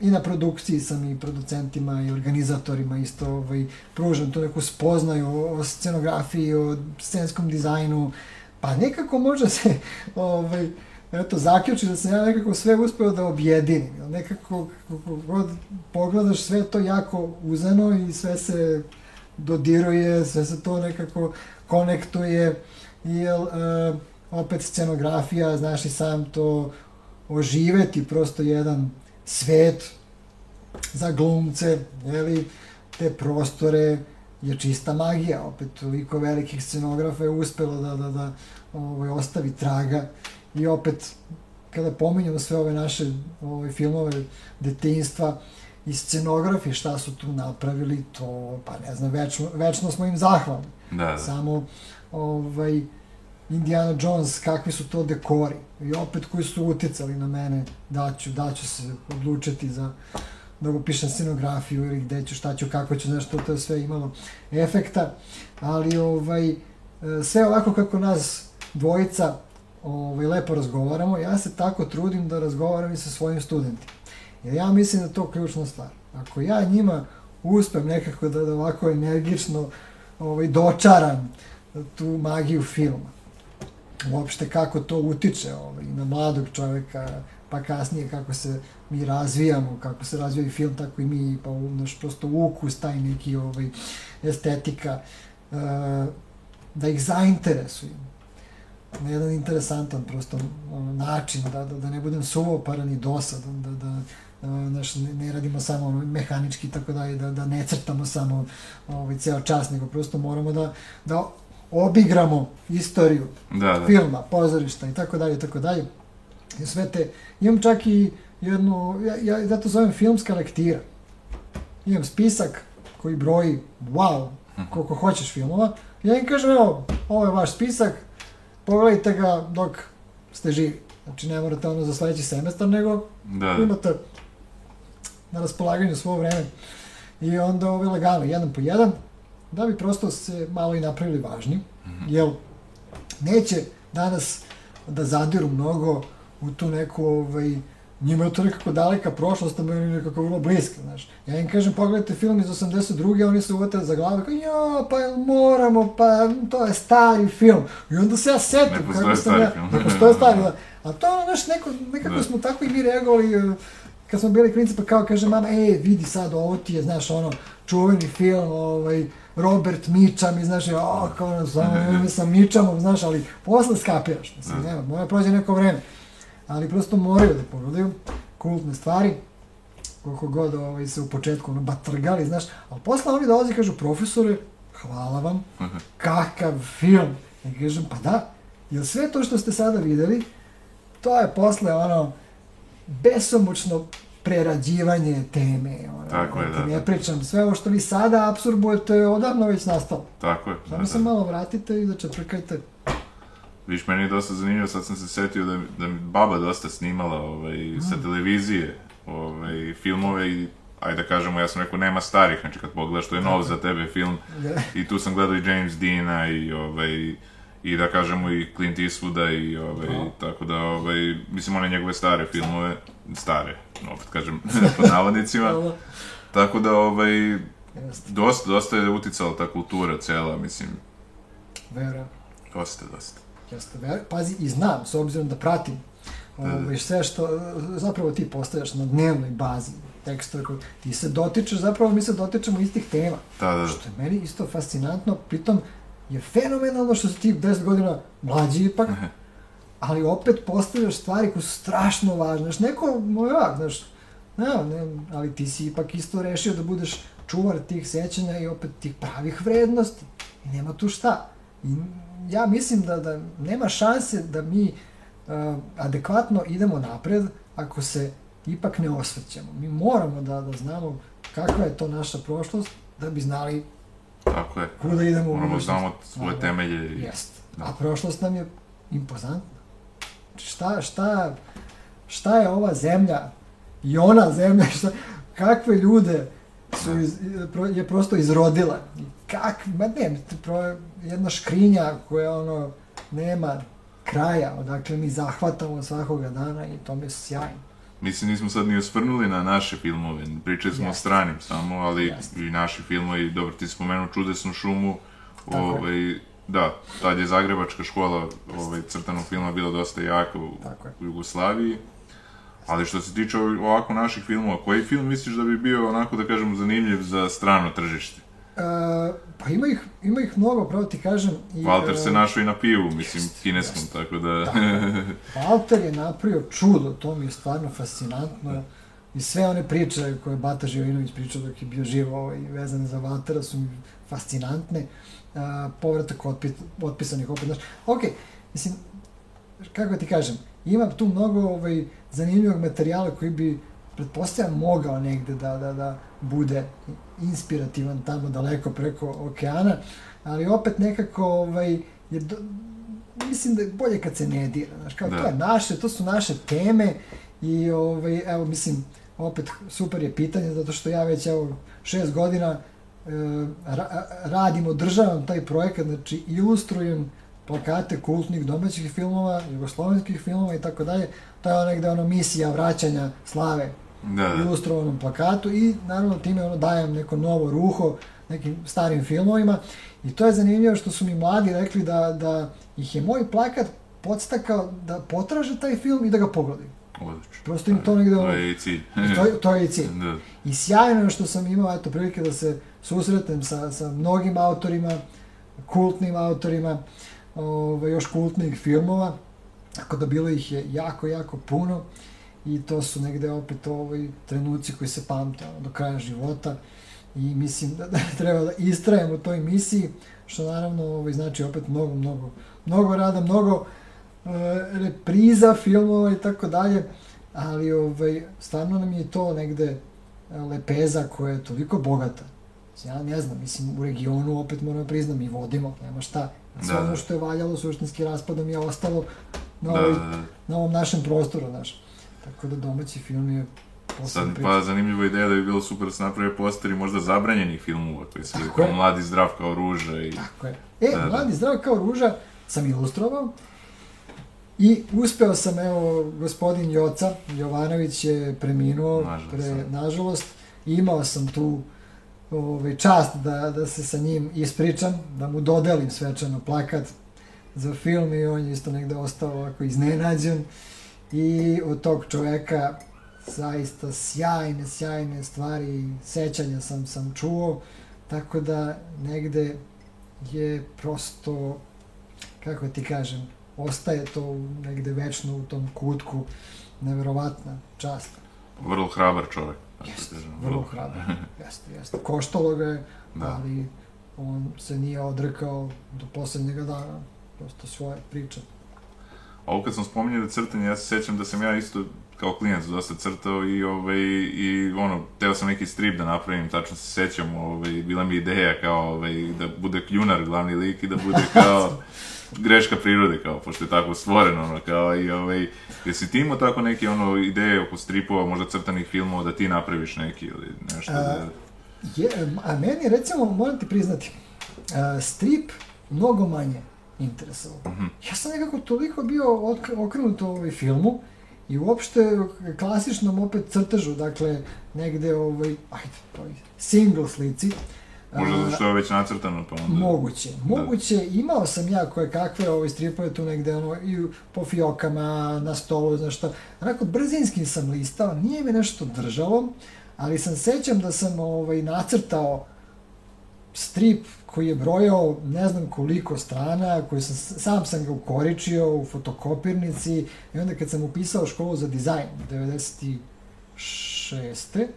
i na produkciji sam i producentima i organizatorima isto ovaj, pružam tu neku spoznaju o, o scenografiji, o scenskom dizajnu, pa nekako može se ovaj, eto, zaključi da sam ja nekako sve uspeo da objedinim. Nekako, kako god pogledaš, sve to jako uzeno i sve se dodiruje, sve se to nekako konektuje. Jel, e, opet scenografija, znaš i sam to oživeti prosto jedan svet za glumce, jeli, te prostore je čista magija, opet toliko velikih scenografa je uspelo da, da, da ovaj, ostavi traga i opet kada pominjamo sve ove naše ovaj, filmove detinjstva i scenografi šta su tu napravili, to pa ne znam, večno, večno smo im zahvalni. Da, da. Samo ovaj, Indiana Jones, kakvi su to dekori i opet koji su uticali na mene da ću, da ću se odlučiti za da upišem scenografiju ili gde ću, šta ću, kako ću, nešto to je sve imalo efekta, ali ovaj, e, sve ovako kako nas dvojica ovaj, lepo razgovaramo, ja se tako trudim da razgovaram i sa svojim studentima. Jer ja mislim da je to ključna stvar. Ako ja njima uspem nekako da, da ovako energično ovaj, dočaram tu magiju filma, uopšte kako to utiče ovaj, na mladog čoveka, pa kasnije kako se mi razvijamo, kako se razvija i film, tako i mi, pa naš prosto ukus, taj neki ovaj, estetika, e, da ih zainteresujem na jedan interesantan prosto način, da, da, da ne budem suvoparan i dosadan, da, da, da znaš, ne, ne radimo samo mehanički tako dalje, da, da ne crtamo samo ovaj, ceo čas, nego prosto moramo da, da obigramo istoriju Da, da. filma, pozorišta i tako dalje, tako dalje. I sve te, imam čak i jednu, ja, ja zato zovem filmska lektira. Imam spisak koji broji, wow, koliko hoćeš filmova. Ja im kažem, evo, ovo je vaš spisak, pogledajte ga dok ste živi. Znači, ne morate ono za sledeći semestar, nego Da, da. imate na raspolaganju svo vreme. I onda ove lagano, jedan po jedan, da bi prosto se malo i napravili važni, jer neće danas da zadiru mnogo u tu neku, ovaj, njima je to nekako daleka prošlost, a meni nekako vrlo bliska, znaš. Ja im kažem, pogledajte film iz 82. oni se uvate za glavu, kao, ja, pa jel moramo, pa to je stari film. I onda se ja setim, Ne kako sam ja, film. ne postoje stari, da. A to, znaš, neko, nekako Da. smo tako i mi reagovali, eh, kad smo bili klinici, pa kao kaže mama, ej, vidi sad, ovo ti je, znaš, ono, čuveni film, ovaj, Robert Mičam i znaš, o, kao ono, samo sa Mičamom, znaš, ali posle skapiraš, mislim, nema, mora prođe neko vreme. Ali prosto moraju da pogledaju kultne stvari, koliko god ovaj, se u početku ono, batrgali, znaš, ali posle oni dolazi i kažu, profesore, hvala vam, kakav film. I kažem, pa da, jer sve to što ste sada videli, to je posle ono, besomučno prerađivanje teme. Ono, Tako je, ti da, Ne da. pričam, sve ovo što vi sada absorbujete je odavno već nastalo. Tako je. Samo da, se da. malo vratite i da čeprkajte. Viš, meni je dosta zanimljivo, sad sam se setio da, da mi baba dosta snimala ovaj, sa televizije ovaj, filmove i ajde da kažemo, ja sam rekao, nema starih, znači kad pogledaš, to je nov za tebe film, i tu sam gledao i James Deana i ovaj, i da kažemo i Clint Eastwooda i ovaj, Bravo. tako da, ovaj, mislim, one njegove stare filmove, stare, opet kažem, pod navodnicima, tako da, ovaj, dosta, dosta je uticala ta kultura cela, mislim, verujem. dosta, dosta. Jeste, ver- pazi, i znam, s obzirom da pratim ovaj, sve što, zapravo ti postavljaš na dnevnoj bazi tekstove, koje- ti se dotičeš, zapravo mi se dotičemo istih tema, Da, da, da. što je meni isto fascinantno, pritom je fenomenalno što si ti 10 godina mlađi ipak, ali opet postavljaš stvari koje su strašno važne, znaš, neko, no ja, znaš, ne, ne, ali ti si ipak isto rešio da budeš čuvar tih sećanja i opet tih pravih vrednosti, i nema tu šta. I ja mislim da, da nema šanse da mi uh, adekvatno idemo napred ako se ipak ne osvrćemo. Mi moramo da, da znamo kakva je to naša prošlost da bi znali Tako je. kuda idemo u Moramo budućnost. znamo svoje Da, da. temelje. i- Jest. Da. A prošlost nam je impozantna. Znači, Šta, šta, šta je ova zemlja i ona zemlja, šta, kakve ljude su iz, je prosto izrodila. I Kak, ma ne, pro, jedna škrinja koja ono nema kraja, odakle mi zahvatamo svakoga dana i to mi je sjajno. Mislim, nismo sad ni osvrnuli na naše filmove, pričali smo o Jeste. stranim samo, ali Jeste. i naši filmovi, dobro, ti spomenuo Čudesnu šumu, ovaj, da, tad je Zagrebačka škola ovaj, crtanog filma bila dosta jaka u, u Jugoslaviji, ali što se tiče ovako naših filmova, koji film misliš da bi bio onako, da kažem, zanimljiv za strano tržište? E, pa ima ih, ima ih mnogo, pravo ti kažem. I, Walter e, se našao i na pivu, mislim, jest, kineskom, jest. tako da... Je. Walter je napravio čudo, to mi je stvarno fascinantno. I sve one priče koje je Bata Živinović pričao dok je bio živ ovaj, vezane za Valtera su mi fascinantne. A, povratak otpis, otpisanih opet, znaš. Ok, mislim, kako ti kažem, ima tu mnogo ovaj, zanimljivog materijala koji bi pretpostavljam mogao negde da, da, da bude inspirativan tamo daleko preko okeana, ali opet nekako ovaj, je do, mislim da je bolje kad se ne dira, znaš, kao Da. to je naše, to su naše teme i ovaj, evo mislim, opet super je pitanje zato što ja već evo šest godina e, ra, radim, održavam taj projekat, znači ilustrujem plakate kultnih domaćih filmova, jugoslovenskih filmova i tako dalje. To je ono negde ono misija vraćanja slave da, da. ilustrovanom plakatu i naravno time ono dajem neko novo ruho nekim starim filmovima i to je zanimljivo što su mi mladi rekli da, da ih je moj plakat podstakao da potraže taj film i da ga pogledaju. Odlično. Prosto im to negde To je i cilj. i to, to je i cilj. da. I sjajno je što sam imao eto prilike da se susretnem sa, sa mnogim autorima, kultnim autorima, ovaj, još kultnih filmova, tako da bilo ih je jako, jako puno i to su negde opet ovaj, trenuci koji se pamte do kraja života i mislim da, da treba da istrajem u toj misiji, što naravno ovaj, znači opet mnogo, mnogo, mnogo rada, mnogo e, repriza filmova i tako dalje, ali ovaj, stvarno nam je to negde e, lepeza koja je toliko bogata. Ja ne znam, mislim, u regionu opet moram priznam i vodimo, nema šta. Sve Da, ono da. što je valjalo suštinski raspadom je ostalo na, Da, ovoj, da, da. na ovom našem prostoru, znaš. Tako da domaći film je Sad, priča. pa zanimljiva ideja da bi bilo super da se naprave posteri možda zabranjenih filmova koji su Tako kao je. mladi zdrav kao ruža i... Tako je. E, Da, da. Mladi zdrav kao ruža sam ilustrovao i uspeo sam, evo, gospodin Joca Jovanović je preminuo, Nažalost, pre, da. nažalost, i imao sam tu ovaj, čast da, da se sa njim ispričam, da mu dodelim svečano plakat za film i on je isto negde ostao ovako iznenađen i od tog čoveka zaista sjajne, sjajne stvari, sećanja sam, sam čuo, tako da negde je prosto, kako ti kažem, ostaje to negde večno u tom kutku, neverovatna čast. Vrlo hrabar čovjek. Jeste, vrlo hrabar, jeste, jeste. Koštalo ga je, Da. ali on se nije odrekao do poslednjega dana, prosto svoje priče. Ovo kad sam spominjao da crtanje, ja se sjećam da sam ja isto kao klinac dosta crtao i, ovaj, i ono, teo sam neki strip da napravim, tačno se sjećam, ovaj, bila mi ideja kao ovaj, da bude kljunar glavni lik i da bude kao greška prirode, kao, pošto je tako stvoreno, ono, kao, i ovaj, jesi ti imao tako neke, ono, ideje oko stripova, možda crtanih filmova, da ti napraviš neki ili nešto, da, Je, a meni, recimo, moram ti priznati, a, strip mnogo manje interesovao. Ja sam nekako toliko bio ok- okrenut ovaj filmu i uopšte klasičnom opet crtežu, dakle, negde ovaj, ajde, toj single slici. možda zato što je već nacrtano, pa onda... Moguće, moguće, imao sam ja koje kakve ove stripove tu negde, ono, i po fiokama, na stolu, znaš šta. Onako, brzinski sam listao, nije me nešto držalo, ali sam sećam da sam ovaj, nacrtao strip koji je brojao ne znam koliko strana, koji sam, sam sam ga ukoričio u fotokopirnici i onda kad sam upisao školu za dizajn, 96.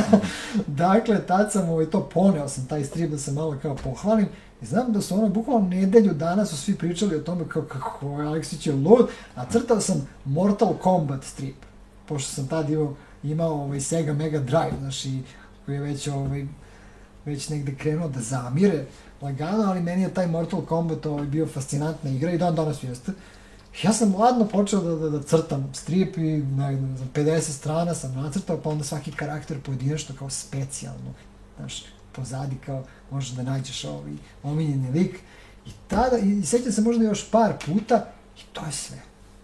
dakle, tad sam ovaj, to poneo sam taj strip da se malo kao pohvalim i znam da su ono bukvalno nedelju dana su svi pričali o tome kao kako Aleksić je lud, a crtao sam Mortal Kombat strip, pošto sam tad imao, imao ovaj Sega Mega Drive, znaš, i koji je već ovaj, već negde krenuo da zamire lagano, ali meni je taj Mortal Kombat ovaj, bio fascinantna igra i dan danas jeste. Ja sam ladno počeo da, da, da crtam strip i ne, ne znam, 50 strana sam nacrtao, pa onda svaki karakter pojedinačno kao specijalno, znaš, pozadi kao možeš da nađeš ovaj omiljeni lik. I tada, i, i sećam se možda još par puta i to je sve.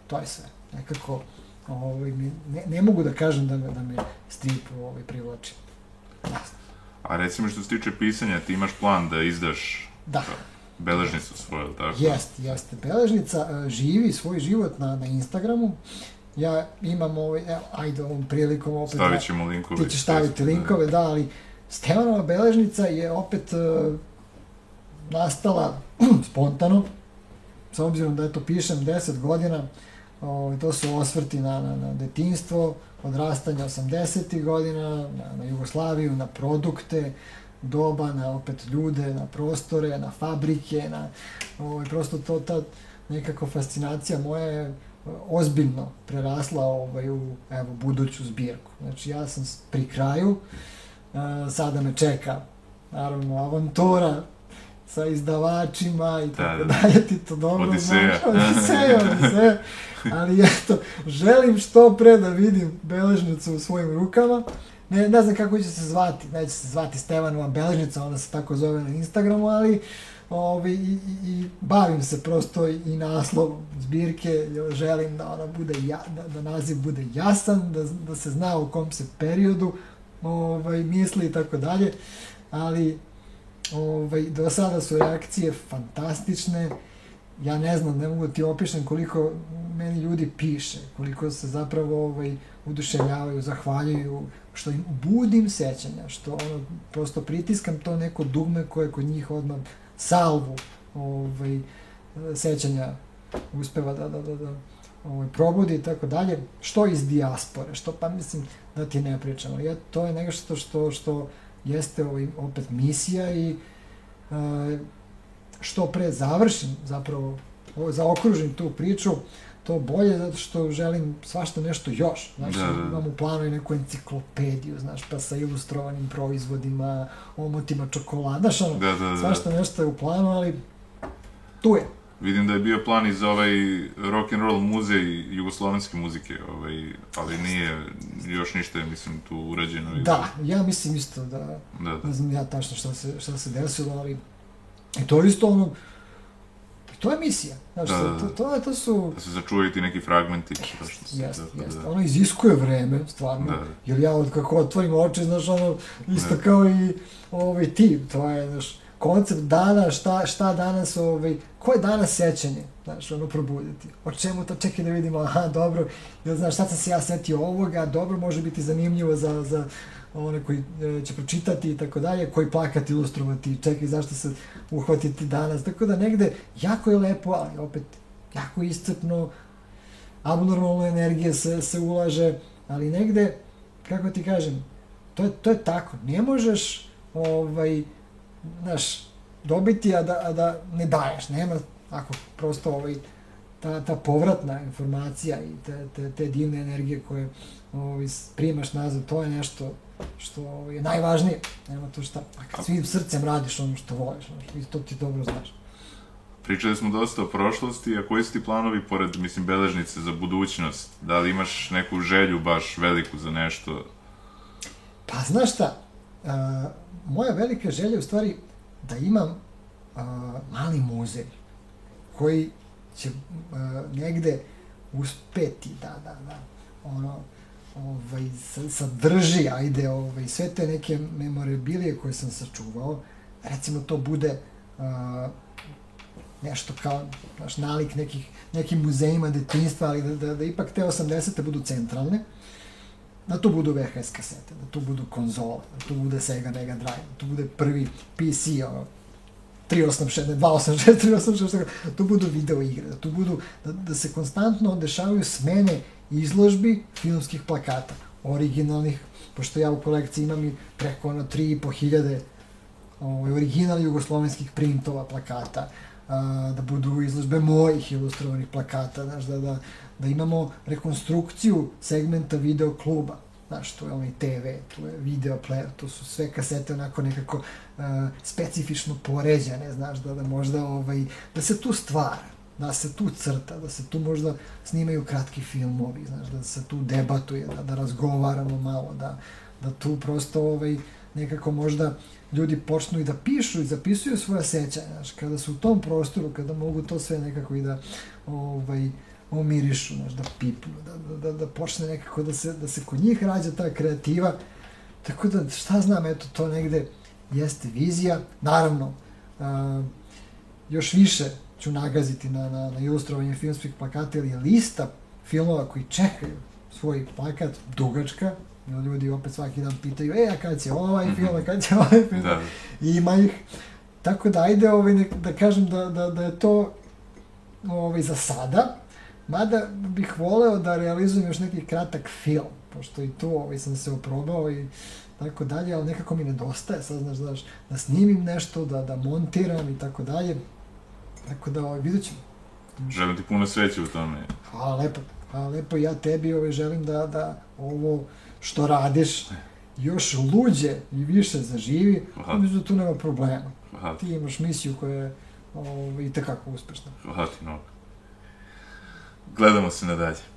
To je sve. Nekako, ovaj, ne, ne mogu da kažem da da me strip ovaj, privlači. Jasno. A recimo što se tiče pisanja, ti imaš plan da izdaš Da. beležnicu svoju, ili tako? Jeste, jeste. Beležnica e, živi svoj život na, na Instagramu. Ja imam ovaj, evo, ajde ovom prilikom opet... Stavit ćemo linkove. Ti ćeš staviti linkove, da, ali Stevanova beležnica je opet e, nastala spontano, s obzirom da eto pišem 10 godina, ovaj, to su osvrti na, na, na detinstvo, odrastanje 80. godina, na, na Jugoslaviju, na produkte, doba, na opet ljude, na prostore, na fabrike, na ovaj, prosto to, ta nekako fascinacija moja je ozbiljno prerasla ovaj, u evo, buduću zbirku. Znači ja sam pri kraju, e, sada me čeka naravno avantura sa izdavačima i tako Da, da. dalje, ti to dobro Odiseja. znaš, Odiseja, Odiseja, ali eto, želim što pre da vidim beležnicu u svojim rukama, ne, ne znam kako će se zvati, neće se zvati Stevanova beležnica, ona se tako zove na Instagramu, ali ovi, i, i, i bavim se prosto i naslovom zbirke, želim da ona bude, ja, da, da naziv bude jasan, da, da se zna u kom se periodu ovaj, misli i tako dalje, ali ovaj, do sada su reakcije fantastične, ja ne znam, ne mogu da ti opišem koliko meni ljudi piše, koliko se zapravo ovaj, uduševljavaju, zahvaljuju, što im budim sećanja, što ono, prosto pritiskam to neko dugme koje kod njih odmah salvu ovaj, sećanja uspeva da, da, da, da ovaj, probudi i tako dalje, što iz dijaspore, što pa mislim da ti ne pričam, ali ja, to je nešto što, što jeste ovaj, opet misija i e, što pre završim zapravo, ovo, zaokružim tu priču, to bolje zato što želim svašta nešto još. Znači, Da, da, da. imam u planu i neku enciklopediju, znaš, pa sa ilustrovanim proizvodima, omotima čokolada, znaš, ono, Da, da, da. svašta nešto je u planu, ali tu je. Vidim da je bio plan i za ovaj rock and roll muzej jugoslovenske muzike, ovaj, ali nije još ništa, mislim, tu urađeno. Da, ja mislim isto da, Da, da. ne znam ja tačno šta se, šta se desilo, ali i to je isto ono, to je misija, znaš, Da, da, da. to, to, to su, Da se začuvaju ti neki fragmenti. Jeste, tako da- jeste. Ono iziskuje vreme, stvarno. Da. Jer ja od kako otvorim oči, znaš, ono, isto kao i ovaj ti, to je, znaš, koncept dana, šta, šta danas, ovaj, ko je danas sećanje, znaš, ono, probuditi. O čemu to, čekaj da vidimo, aha, dobro, ili, znaš, šta sam se ja setio ovoga, dobro, može biti zanimljivo za, za one koji e, će pročitati i tako dalje, koji plakati, ilustrovati, čekaj, zašto se uhvatiti danas, tako da negde, jako je lepo, ali opet, jako iscrpno, abnormalna energija se, se ulaže, ali negde, kako ti kažem, to je, to je tako, ne možeš, ovaj, znaš, dobiti, a da, a da ne daješ, nema, ako prosto ovaj, ta, ta povratna informacija i te, te, te divne energije koje ovaj, primaš nazad, to je nešto što je najvažnije, nema tu šta, a kad svim srcem radiš ono što voliš, ono, i to ti dobro znaš. Pričali smo dosta o prošlosti, a koji su ti planovi pored, mislim, beležnice za budućnost? Da li imaš neku želju baš veliku za nešto? Pa znaš šta, uh, moja velika želja u stvari da imam mali muzej koji će negde uspeti da, da, da, ono, ovaj, sadrži, ajde, ovaj, sve te neke memorabilije koje sam sačuvao, recimo to bude nešto kao naš nalik nekih, nekim muzejima detinjstva, ali da, da, da ipak te 80. budu centralne, da tu budu VHS kasete, da tu budu konzole, da tu bude Sega Mega Drive, da tu bude prvi PC, ono, 386, 286, 386, da tu budu video igre, da tu budu, da, da se konstantno dešavaju smene izložbi filmskih plakata, originalnih, pošto ja u kolekciji imam i preko ono 3,5 hiljade ovaj, original jugoslovenskih printova plakata, a, da budu izložbe mojih ilustrovanih plakata, znaš, da, da, da imamo rekonstrukciju segmenta video kluba, znaš, to je onaj TV, to je video player, to su sve kasete onako nekako uh, specifično poređene, znaš, da, da možda, ovaj, da se tu stvara, da se tu crta, da se tu možda snimaju kratki filmovi, znaš, da se tu debatuje, da, da razgovaramo malo, da, da tu prosto ovaj, nekako možda ljudi počnu i da pišu i zapisuju svoja sećanja, znaš, kada su u tom prostoru, kada mogu to sve nekako i da ovaj, omirišu, znaš, da pipnu, da, da, da počne nekako da se, da se kod njih rađa ta kreativa, tako da šta znam, eto, to negde jeste vizija, naravno, a, još više ću nagaziti na, na, na ilustrovanje filmskih plakata ili lista filmova koji čekaju svoj plakat, dugačka, ljudi opet svaki dan pitaju, e, a kad će ovaj film, a kad će ovaj film, da. I ima ih. Tako da, ajde ovaj, da kažem da, da, da je to ovaj, za sada, mada bih voleo da realizujem još neki kratak film, pošto i tu ovaj, sam se oprobao i tako dalje, ali nekako mi nedostaje, sad znaš, znaš, da snimim nešto, da, da montiram i tako dalje, tako da ovaj, vidjet ćemo. Želim ti puno sreće u tome. Hvala lepo, hvala lepo, ja tebi ovaj, želim da, da ovo što radiš još luđe i više zaživi, mislim da tu nema problema. Hvala. Ti imaš misiju koja je ovaj, i tekako uspešna. Hvala ti mnogo. Gledamo se nadalje.